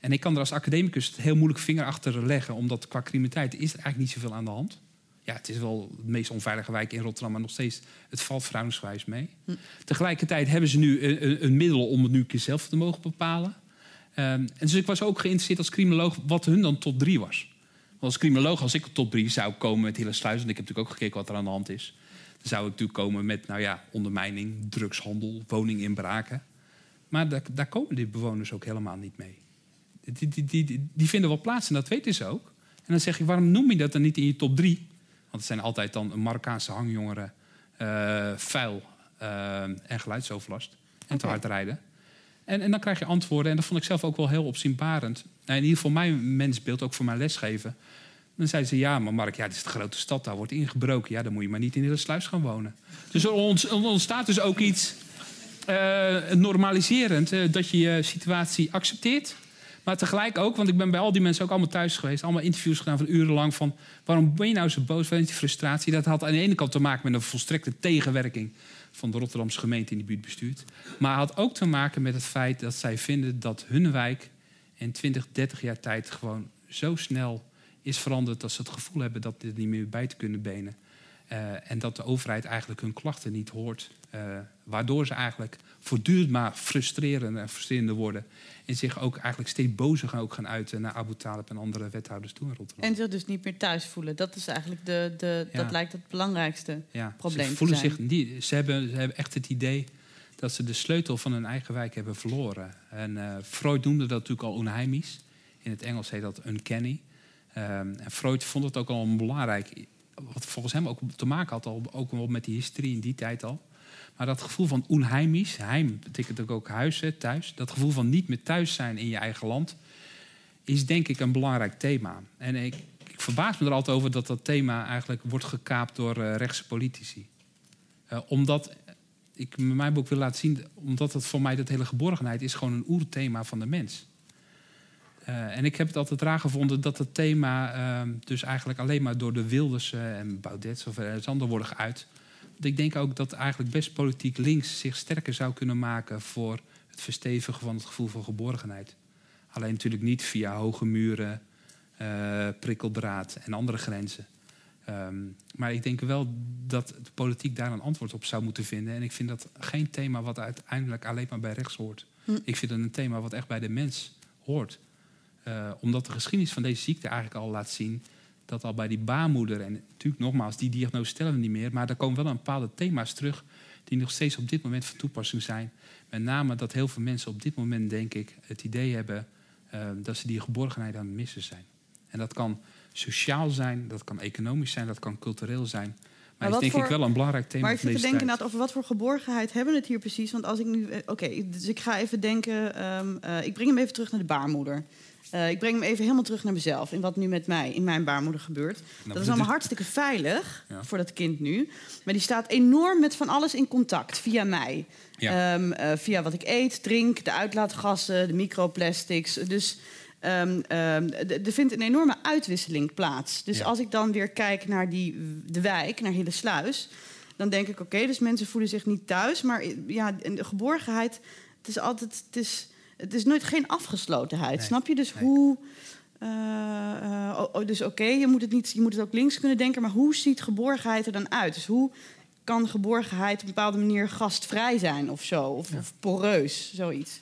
En ik kan er als academicus het heel moeilijk vinger achter leggen, omdat qua criminaliteit is er eigenlijk niet zoveel aan de hand. Ja, het is wel de meest onveilige wijk in Rotterdam, maar nog steeds, het valt verhoudingsgewijs mee. Hm. Tegelijkertijd hebben ze nu een, een, een middel om het nu een keer zelf te mogen bepalen. Ehm, en dus ik was ook geïnteresseerd als criminoloog wat hun dan top 3 was. Want als criminoloog, als ik op top 3 zou komen met hele sluis, en ik heb natuurlijk ook gekeken wat er aan de hand is, dan zou ik natuurlijk komen met, nou ja, ondermijning, drugshandel, woninginbraken. Maar daar, daar komen die bewoners ook helemaal niet mee. Die, die, die, die, die vinden wel plaats en dat weten ze ook. En dan zeg ik, waarom noem je dat dan niet in je top 3? Want het zijn altijd dan een Marokkaanse hangjongeren, eh vuil eh, en geluidsoverlast. En te hard rijden. En, en dan krijg je antwoorden. En dat vond ik zelf ook wel heel opzienbarend. Nou, in ieder geval mijn mensbeeld, ook voor mijn lesgeven. Dan zeiden ze, ja, maar Mark, ja, dit is de grote stad, daar wordt ingebroken. Ja, dan moet je maar niet in de sluis gaan wonen. Dus er ont- ontstaat dus ook iets eh, normaliserend, dat je je situatie accepteert. Maar tegelijk ook, want ik ben bij al die mensen ook allemaal thuis geweest, allemaal interviews gedaan van urenlang van waarom ben je nou zo boos, waar is die frustratie? Dat had aan de ene kant te maken met een volstrekte tegenwerking van de Rotterdamse gemeente in die buurt bestuurt. Maar had ook te maken met het feit dat zij vinden dat hun wijk in 20, 30 jaar tijd gewoon zo snel is veranderd dat ze het gevoel hebben dat dit niet meer bij te kunnen benen. Eh, en dat de overheid eigenlijk hun klachten niet hoort. eh, waardoor ze eigenlijk voortdurend maar frustrerender en frustrerender worden. En zich ook eigenlijk steeds bozer gaan, ook gaan uiten naar Abu Talib en andere wethouders toe in Rotterdam. En zich dus niet meer thuis voelen. Dat is eigenlijk de, de Ja. dat lijkt het belangrijkste. ja, probleem ze te voelen zijn. zich niet. Ze hebben, ze hebben echt het idee dat ze de sleutel van hun eigen wijk hebben verloren. En eh, Freud noemde dat natuurlijk al onheimisch. In het Engels heet dat uncanny. Ehm, en Freud vond het ook al belangrijk. Wat volgens hem ook te maken had, al, ook met die historie in die tijd al. Maar dat gevoel van onheimisch, heim betekent ook, hè, thuis. Dat gevoel van niet meer thuis zijn in je eigen land, is denk ik een belangrijk thema. En ik, verbaas me er altijd over dat dat thema eigenlijk wordt gekaapt door eh, rechtse politici. Eh, omdat ik met mijn boek wil laten zien, omdat het voor mij dat hele geborgenheid is gewoon een oerthema van de mens. Eh, en ik heb het altijd raar gevonden dat het thema eh, dus eigenlijk alleen maar door de Wildersen en Baudets of ergens ander worden geuit. Want ik denk ook dat eigenlijk best politiek links zich sterker zou kunnen maken voor het verstevigen van het gevoel van geborgenheid. Alleen natuurlijk niet via hoge muren, eh, prikkeldraad en andere grenzen. Ehm, maar ik denk wel dat de politiek daar een antwoord op zou moeten vinden. En ik vind dat geen thema wat uiteindelijk alleen maar bij rechts hoort. Hm. Ik vind het een thema wat echt bij de mens hoort. Eh, omdat de geschiedenis van deze ziekte eigenlijk al laat zien dat al bij die baarmoeder, en natuurlijk nogmaals, die diagnose stellen we niet meer, maar er komen wel een bepaalde thema's terug die nog steeds op dit moment van toepassing zijn. Met name dat heel veel mensen op dit moment, denk ik, het idee hebben eh, dat ze die geborgenheid aan het missen zijn. En dat kan sociaal zijn, dat kan economisch zijn, dat kan cultureel zijn. Maar, dat is denk ik wel een belangrijk thema Maar ik zit te denken inderdaad over wat voor geborgenheid hebben we het hier precies. Want als ik nu... eh, Oké, dus ik ga even denken... ehm, eh, ik breng hem even terug naar de baarmoeder. Eh, ik breng hem even helemaal terug naar mezelf. En wat nu met mij, in mijn baarmoeder gebeurt. dat is allemaal hartstikke veilig Ja. voor dat kind nu. Maar die staat enorm met van alles in contact via mij. Ja. Ehm, eh, via wat ik eet, drink, de uitlaatgassen, de microplastics. Dus ehm, ehm, er vindt een enorme uitwisseling plaats. Dus Ja. als ik dan weer kijk naar die, de wijk, naar Hillesluis... dan denk ik, oké, dus mensen voelen zich niet thuis. Maar eh, ja, en de geborgenheid, het is altijd... Het is, het is nooit geen afgeslotenheid, Nee, snap je? Dus nee. hoe... eh, eh, oh, oh, dus oké, je moet het niet, je moet het ook links kunnen denken, maar hoe ziet geborgenheid er dan uit? Dus hoe kan geborgenheid op een bepaalde manier gastvrij zijn of zo? Of, of poreus, zoiets.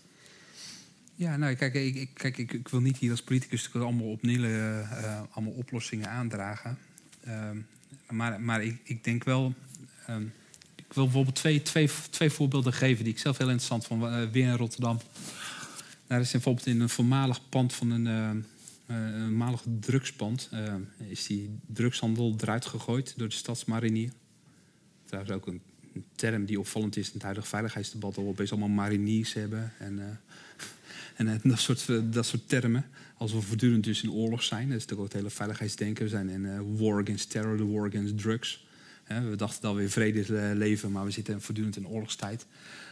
Ja, nou, kijk, ik, kijk ik, ik wil niet hier als politicus allemaal opnieuw eh, allemaal oplossingen aandragen. Ehm, maar maar ik, ik denk wel. ehm, ik wil bijvoorbeeld twee, twee, twee voorbeelden geven die ik zelf heel interessant vond. Eh, weer in Rotterdam. Daar is bijvoorbeeld in een voormalig pand van een, eh, een voormalig drugspand. is die drugshandel eruit gegooid door de stadsmarinier. Trouwens ook een, een term die opvallend is in het huidige veiligheidsdebat. Dat we opeens allemaal mariniers hebben. En, en eh, dat, soort, eh, dat soort termen. Als we voortdurend dus in oorlog zijn. Dat is natuurlijk ook het hele veiligheidsdenken. We zijn in eh, war against terror, de war against drugs. We dachten dat we in vrede leven, maar we zitten voortdurend in oorlogstijd.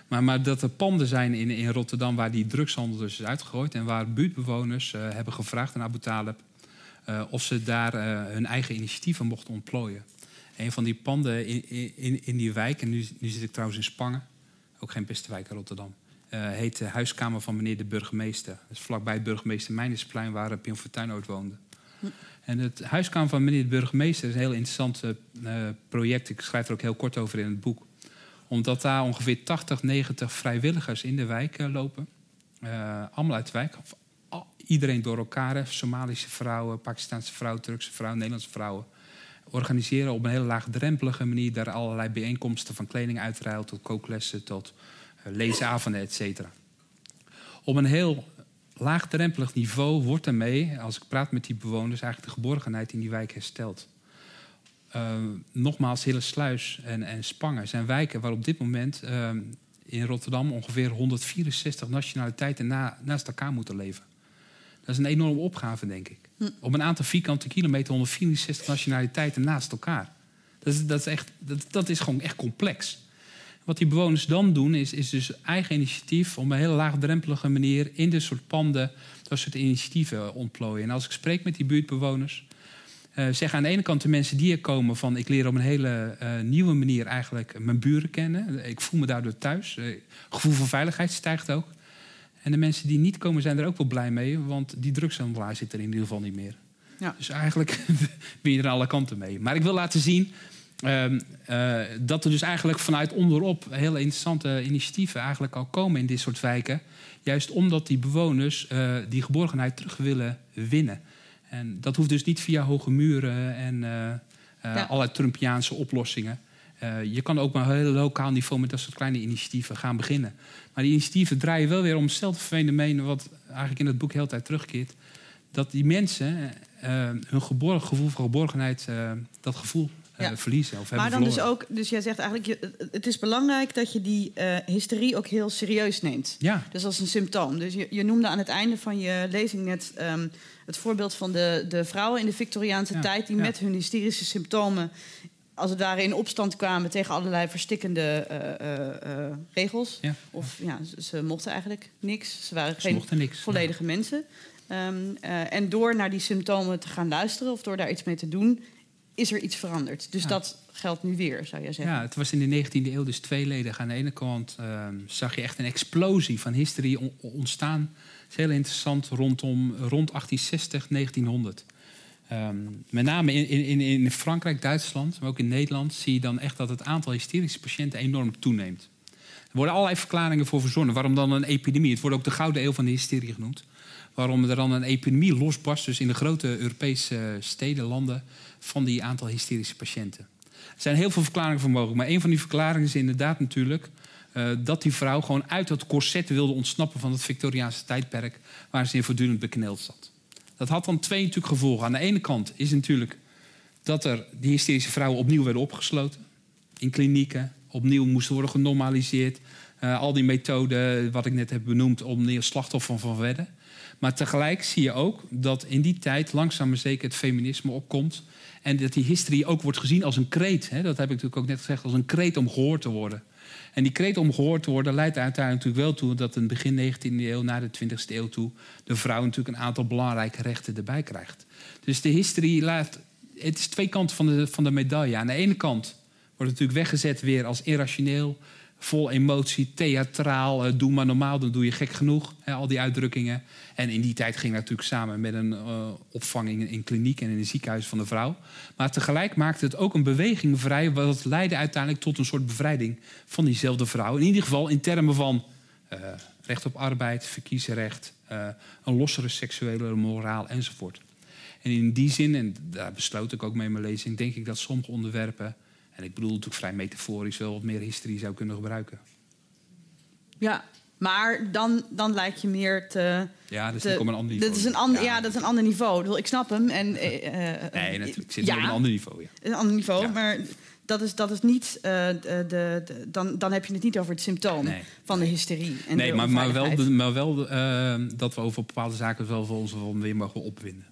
Maar, maar dat er panden zijn in, in Rotterdam waar die drugshandel dus is uitgegooid. En waar buurtbewoners hebben gevraagd aan Abu Talib of ze daar hun eigen initiatieven mochten ontplooien. Een van die panden in, in, in die wijk, en nu, nu zit ik trouwens in Spangen, ook geen beste wijk in Rotterdam, heet de huiskamer van meneer de burgemeester. Dat is vlakbij het burgemeester Meinersplein, waar Pim Fortuyn ooit woonde. En het huiskamer van meneer de burgemeester is een heel interessant eh, project. Ik schrijf er ook heel kort over in het boek. Omdat daar ongeveer 80, 90 vrijwilligers in de wijk eh, lopen. Eh, allemaal uit de wijk. Of iedereen door elkaar. hè. Somalische vrouwen, Pakistanse vrouwen, Turkse vrouwen, Nederlandse vrouwen. Organiseren op een hele laagdrempelige manier daar allerlei bijeenkomsten van kleding uitruil tot kooklessen tot eh, leesavonden, et cetera. Op een heel laagdrempelig niveau wordt daarmee, als ik praat met die bewoners, eigenlijk de geborgenheid in die wijk hersteld. Uh, nogmaals, Hillesluis en, en Spangen zijn wijken waar op dit moment uh, in Rotterdam ongeveer 164 nationaliteiten na, naast elkaar moeten leven. Dat is een enorme opgave, denk ik. Hm. Op een aantal vierkante kilometer 164 nationaliteiten naast elkaar. Dat is, dat is, echt, dat, dat is gewoon echt complex. Wat die bewoners dan doen, is, is dus eigen initiatief op een hele laagdrempelige manier in dit soort panden dat soort initiatieven ontplooien. En als ik spreek met die buurtbewoners, uh, zeggen aan de ene kant de mensen die er komen van ik leer op een hele uh, nieuwe manier eigenlijk mijn buren kennen. Ik voel me daardoor thuis. Uh, gevoel van veiligheid stijgt ook. En de mensen die niet komen zijn er ook wel blij mee, want die drugshandelaar zit er in ieder geval niet meer. Ja. Dus eigenlijk ben je er aan alle kanten mee. Maar ik wil laten zien uh, uh, dat er dus eigenlijk vanuit onderop hele interessante initiatieven eigenlijk al komen in dit soort wijken. Juist omdat die bewoners uh, die geborgenheid terug willen winnen. En dat hoeft dus niet via hoge muren en ja. allerlei Trumpiaanse oplossingen. je kan ook maar op een heel lokaal niveau met dat soort kleine initiatieven gaan beginnen. Maar die initiatieven draaien wel weer om hetzelfde fenomeen wat eigenlijk in het boek heel tijd terugkeert. Dat die mensen hun geborgen, gevoel van geborgenheid, dat gevoel ja. verliezen. Of maar dan dus ook, dus jij zegt eigenlijk, je, het is belangrijk dat je die uh, hysterie ook heel serieus neemt. Ja. Dus als een symptoom. Dus je, je noemde aan het einde van je lezing net um, het voorbeeld van de, de vrouwen in de Victoriaanse Ja. tijd die Ja. met hun hysterische symptomen als het ware in opstand kwamen tegen allerlei verstikkende uh, uh, regels. Ja. Of ja, ze, ze mochten eigenlijk niks. Ze waren Ze geen niks. volledige mensen. Um, en door naar die symptomen te gaan luisteren of door daar iets mee te doen, is er iets veranderd. Dus Ja. dat geldt nu weer, zou je zeggen. Ja, het was in de 19e eeuw dus tweeledig. Aan de ene kant ehm, zag je echt een explosie van hysterie on- ontstaan. Het is heel interessant rondom rond 1860, 1900. Ehm, met name in, in, in Frankrijk, Duitsland, maar ook in Nederland... zie je dan echt dat het aantal hysterische patiënten enorm toeneemt. Er worden allerlei verklaringen voor verzonnen. Waarom dan een epidemie? Het wordt ook de gouden eeuw van de hysterie genoemd. Waarom er dan een epidemie losbarst, dus in de grote Europese steden, landen... van die aantal hysterische patiënten. Er zijn heel veel verklaringen voor mogelijk. Maar een van die verklaringen is inderdaad natuurlijk... Uh, dat die vrouw gewoon uit dat corset wilde ontsnappen... van het Victoriaanse tijdperk... waar ze in voortdurend bekneld zat. Dat had dan twee natuurlijk gevolgen. Aan de ene kant is natuurlijk dat er die hysterische vrouwen opnieuw werden opgesloten in klinieken, opnieuw moesten worden genormaliseerd. Uh, al die methoden, wat ik net heb benoemd, om neer slachtoffer van werden. Maar tegelijk zie je ook dat in die tijd langzaam maar zeker het feminisme opkomt. En dat die historie ook wordt gezien als een kreet. Hè? Dat heb ik natuurlijk ook net gezegd, als een kreet om gehoord te worden. En die kreet om gehoord te worden leidt uiteindelijk natuurlijk wel toe dat in begin 19e eeuw, naar de 20e eeuw toe, de vrouw natuurlijk een aantal belangrijke rechten erbij krijgt. Dus de historie laat. Het is twee kanten van de, van de medaille. Aan de ene kant wordt het natuurlijk weggezet weer als irrationeel, vol emotie, theatraal. Uh, doe maar normaal, dan doe je gek genoeg. Hè, al die uitdrukkingen. En in die tijd ging dat natuurlijk samen met een uh, opvang in, kliniek en in een ziekenhuis van de vrouw. Maar tegelijk maakte het ook een beweging vrij, wat leidde uiteindelijk tot een soort bevrijding van diezelfde vrouw. In ieder geval in termen van uh, recht op arbeid, verkiezenrecht, een lossere seksuele moraal enzovoort. En in die zin, en daar besloot ik ook mee mijn lezing, denk ik dat sommige onderwerpen en ik bedoel natuurlijk vrij metaforisch wel wat meer historie zou kunnen gebruiken. Ja, maar dan, dan lijkt je meer te. Ja, dat is een ander niveau. Dat is een ander, ja. dat is een ander niveau. Ik snap hem. En, uh, nee, natuurlijk. Zit ja, op een ander niveau. Ja. Een ander niveau, maar dat is, dat is niet. Uh, de, de, dan, dan heb je het niet over het symptoom van de hysterie. En nee, maar, maar wel, maar wel uh, dat we over bepaalde zaken wel voor ons weer mogen opwinden.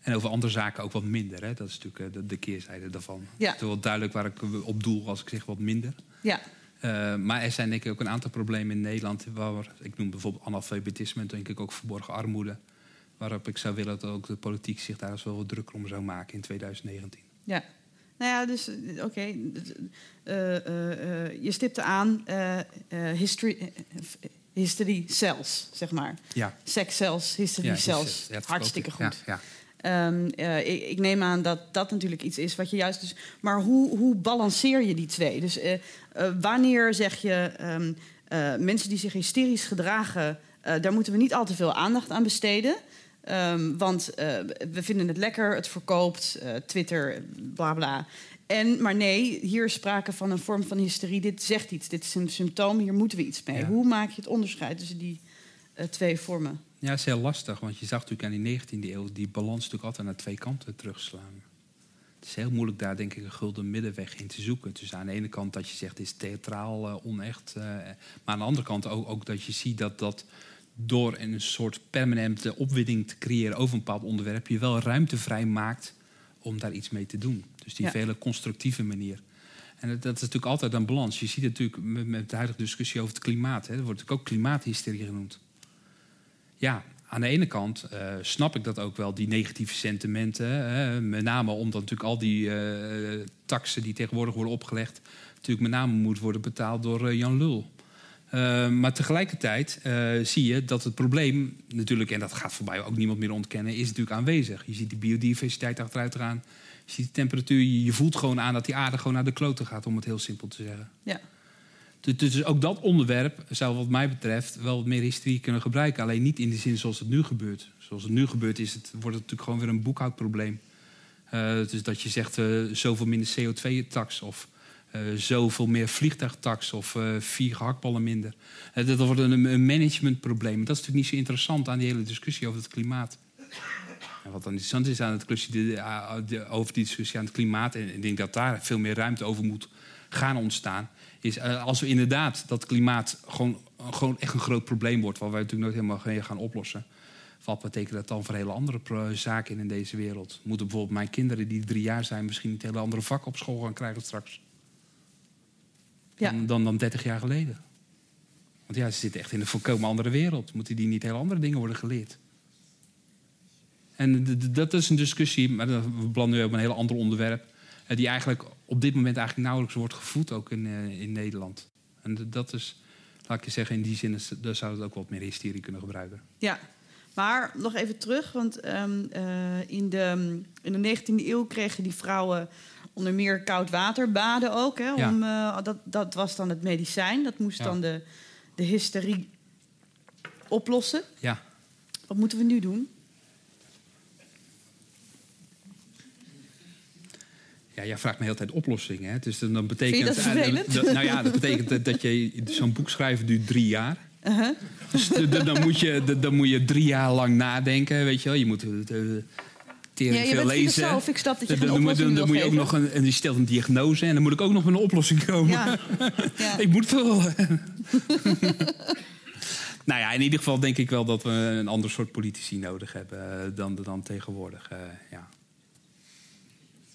En over andere zaken ook wat minder. Hè? Dat is natuurlijk eh, de, de keerzijde daarvan. Ja. Het is wel duidelijk waar ik op doel als ik zeg wat minder. Ja. Uh, maar er zijn denk ik ook een aantal problemen in Nederland. Waar, ik noem bijvoorbeeld analfabetisme en denk ik ook verborgen armoede. Waarop ik zou willen dat ook de politiek zich daar eens wel wat drukker om zou maken in 2019. Ja. Nou ja, dus oké. Okay. Uh, uh, je stipte aan history, history cells, zeg maar. Ja. Sex cells, history ja, cells. Ja, Hartstikke goed. Ja, Um, uh, ik, ik, neem aan dat dat natuurlijk iets is wat je juist. Dus, maar hoe, hoe balanceer je die twee? Dus uh, uh, wanneer zeg je um, mensen die zich hysterisch gedragen, daar moeten we niet al te veel aandacht aan besteden. Um, want we vinden het lekker, het verkoopt, Twitter, bla bla. En, maar nee, hier is sprake van een vorm van hysterie. Dit zegt iets, dit is een symptoom, hier moeten we iets mee. Ja. Hoe maak je het onderscheid tussen die twee vormen? Ja, het is heel lastig, want je zag natuurlijk aan die 19e eeuw die balans natuurlijk altijd naar twee kanten terugslaan. Het is heel moeilijk daar denk ik een gulden middenweg in te zoeken. Dus aan de ene kant dat je zegt het is theatraal uh, onecht. Uh, maar aan de andere kant ook, ook, dat je ziet dat dat door een soort permanente opwinding te creëren over een bepaald onderwerp, je wel ruimte vrij maakt om daar iets mee te doen. Dus die ja. vele constructieve manier. En dat, dat, is natuurlijk altijd een balans. Je ziet het natuurlijk met, met de huidige discussie over het klimaat. Hè. Er wordt natuurlijk ook klimaathysterie genoemd ja, aan de ene kant uh, snap ik dat ook wel, die negatieve sentimenten. Hè, met name omdat natuurlijk al die uh, taxen die tegenwoordig worden opgelegd... natuurlijk met name moet worden betaald door uh, Jan Lul. maar tegelijkertijd zie je dat het probleem natuurlijk... en dat gaat voorbij ook niemand meer ontkennen, is natuurlijk aanwezig. Je ziet die biodiversiteit achteruit gaan. Je ziet de temperatuur, je voelt gewoon aan dat die aarde gewoon naar de kloten gaat... om het heel simpel te zeggen. Ja. Dus, dus ook dat onderwerp zou wat mij betreft wel wat meer historie kunnen gebruiken. Alleen niet in de zin zoals het nu gebeurt. Zoals het nu gebeurt is het, wordt het natuurlijk gewoon weer een boekhoudprobleem. Uh, dus dat je zegt uh, zoveel minder CO2-tax of uh, zoveel meer vliegtuigtax of vier gehaktballen minder. dat wordt een, een managementprobleem. Dat is natuurlijk niet zo interessant aan die hele discussie over het klimaat. En wat dan interessant is aan het discussie, over die discussie aan het klimaat... en ik denk dat daar veel meer ruimte over moet gaan ontstaan is uh, als we inderdaad dat klimaat gewoon, gewoon echt een groot probleem wordt, waar wij natuurlijk nooit helemaal gaan oplossen. Wat betekent dat dan voor hele andere zaken in deze wereld? Moeten bijvoorbeeld mijn kinderen die drie jaar zijn misschien een hele andere vak op school gaan krijgen straks? Ja. Dan, dan, dan 30 jaar geleden. Want ja, ze zitten echt in een volkomen andere wereld. Moeten die niet hele andere dingen worden geleerd? En dat is een discussie, maar we belanden nu op een heel ander onderwerp. Eh, die eigenlijk op dit moment eigenlijk nauwelijks wordt gevoed, ook in, uh, in Nederland. En dat is, laat ik je zeggen, in die zin is, daar zou het ook wat meer hysterie kunnen gebruiken. Ja, maar nog even terug, want um, uh, in, de, in de 19e eeuw kregen die vrouwen onder meer koud water baden ook. Hè, om, ja. dat, dat was dan het medicijn, dat moest ja. dan de, de hysterie oplossen. Ja. Wat moeten we nu doen? Ja, jij vraagt me de hele tijd oplossingen. Hè? Dus dan betekent, dat nou ja, dat betekent dat je zo'n boek schrijven duurt drie jaar. Uh -huh. Dus dan moet, je, dan moet je drie jaar lang nadenken. Weet je, wel. je moet tering Ja, je veel lezen. Ik snap dat je Dan, moet- dan, dan moet je ook nog een, en die stelt een diagnose en dan moet ik ook nog met een oplossing komen. Ja. Ja. ik moet wel. nou ja, in ieder geval denk ik wel dat we een ander soort politici nodig hebben eh, dan, dan tegenwoordig. eh, ja.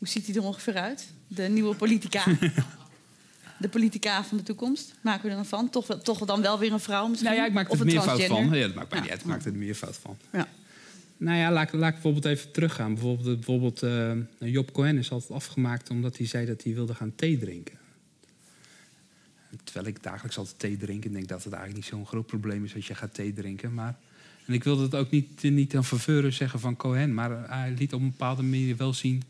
Hoe ziet hij er ongeveer uit? De nieuwe politica. De politica van de toekomst. Maken we er dan van? Toch, wel- toch dan wel weer een vrouw misschien? Nou ja, ik maak er meervoud transgender? van. Ja, dat maakt mij Ja. niet uit. Ik maak er een meervoud van. Ja. Nou ja, laat, laat ik bijvoorbeeld even teruggaan. Bijvoorbeeld, bijvoorbeeld eh, Job Cohen is altijd afgemaakt omdat hij zei dat hij wilde gaan thee drinken. Terwijl ik dagelijks altijd thee drink en denk dat het eigenlijk niet zo'n groot probleem is als je gaat thee drinken. Maar, en ik wilde het ook niet, niet aan zeggen van Cohen, maar hij liet op een bepaalde manier wel zien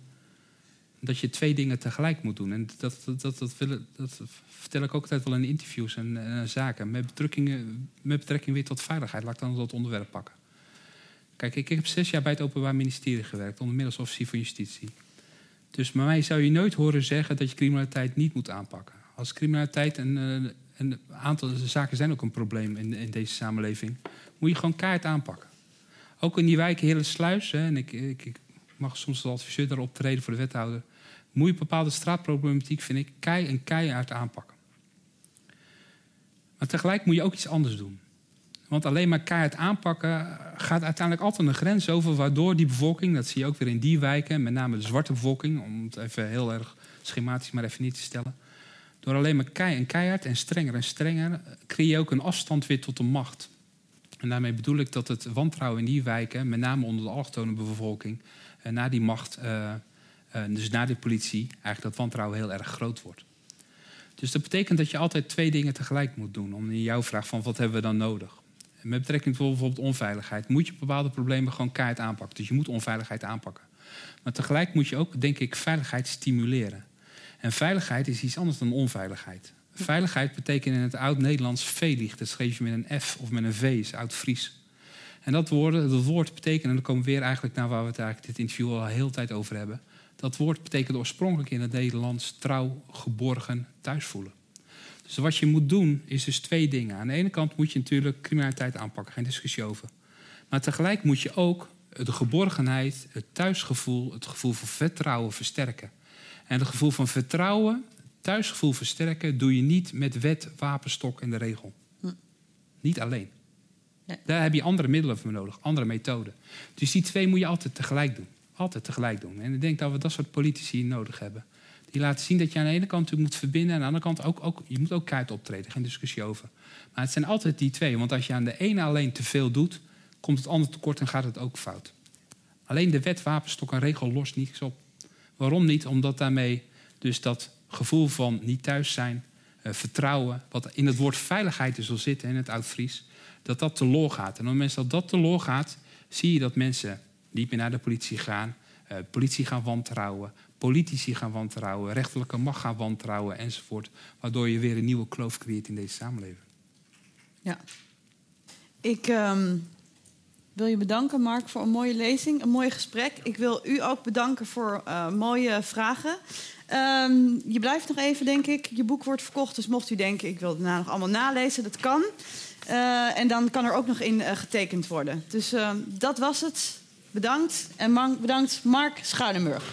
dat je twee dingen tegelijk moet doen. En dat, dat, dat, dat, dat vertel ik ook altijd wel in interviews en, en zaken. Met met betrekking weer tot veiligheid. Laat ik dan dat onderwerp pakken. Kijk, ik heb zes jaar bij het Openbaar Ministerie gewerkt, onder middels officier van justitie. Dus bij mij zou je nooit horen zeggen dat je criminaliteit niet moet aanpakken. Als criminaliteit en eh, een aantal zaken zijn ook een probleem in, in deze samenleving, moet je gewoon kaart aanpakken. Ook in die wijken Hele Sluis, hè, en ik, ik, ik mag soms als adviseur daar optreden voor de wethouder, moet je bepaalde straatproblematiek, vind ik, kei en keihard aanpakken. Maar tegelijk moet je ook iets anders doen. Want alleen maar keihard aanpakken gaat uiteindelijk altijd een grens over, waardoor die bevolking, dat zie je ook weer in die wijken, met name de zwarte bevolking, om het even heel erg schematisch maar even niet te stellen. Door alleen maar kei en keihard en strenger en strenger creëer je ook een afstand weer tot de macht. En daarmee bedoel ik dat het wantrouwen in die wijken, met name onder de allochtone bevolking, eh, naar die macht, eh, dus naar de politie, eigenlijk dat wantrouwen heel erg groot wordt. Dus dat betekent dat je altijd twee dingen tegelijk moet doen. Om in jouw vraag van wat hebben we dan nodig? Met betrekking tot bijvoorbeeld onveiligheid moet je bepaalde problemen gewoon keihard aanpakken. Dus je moet onveiligheid aanpakken. Maar tegelijk moet je ook, denk ik, veiligheid stimuleren. En veiligheid is iets anders dan onveiligheid. Veiligheid betekent in het oud-Nederlands veelicht. Dat schreef je met een F of met een V, is oud-Fries. En dat woord, dat woord betekent, en dan komen we weer eigenlijk naar waar we het eigenlijk dit interview al heel tijd over hebben. Dat woord betekent oorspronkelijk in het Nederlands trouw, geborgen, thuis voelen. Dus wat je moet doen is dus twee dingen. Aan de ene kant moet je natuurlijk criminaliteit aanpakken, geen discussie over. Maar tegelijk moet je ook de geborgenheid, het thuisgevoel, het gevoel van vertrouwen versterken. En het gevoel van vertrouwen, thuisgevoel versterken, doe je niet met wet, wapenstok en de regel. Hm. Niet alleen. Nee. Daar heb je andere middelen voor nodig, andere methoden. Dus die twee moet je altijd tegelijk doen. Altijd tegelijk doen. En ik denk dat we dat soort politici nodig hebben. Die laten zien dat je aan de ene kant natuurlijk moet verbinden... en aan de andere kant ook, ook je moet ook keihard optreden. Geen discussie over. Maar het zijn altijd die twee. Want als je aan de ene alleen te veel doet... komt het ander tekort en gaat het ook fout. Alleen de wet, wapenstok en regel lost niets op. Waarom niet? Omdat daarmee dus dat gevoel van niet thuis zijn... eh, vertrouwen, wat in het woord veiligheid dus al zit in het Oud-Fries... dat dat te loor gaat. En op het moment dat dat te loor gaat... zie je dat mensen niet meer naar de politie gaan... eh, politie gaan wantrouwen, politici gaan wantrouwen... rechterlijke macht gaan wantrouwen enzovoort... waardoor je weer een nieuwe kloof creëert in deze samenleving. Ja. Ik ehm, wil je bedanken, Mark, voor een mooie lezing, een mooi gesprek. Ik wil u ook bedanken voor eh, mooie vragen. Ehm, je blijft nog even, denk ik. Je boek wordt verkocht, dus mocht u denken... ik wil het daarna nog allemaal nalezen, dat kan. Eh, en dan kan er ook nog in getekend worden. Dus ehm, dat was het. Bedankt. En bedankt Mark Schuilenburg.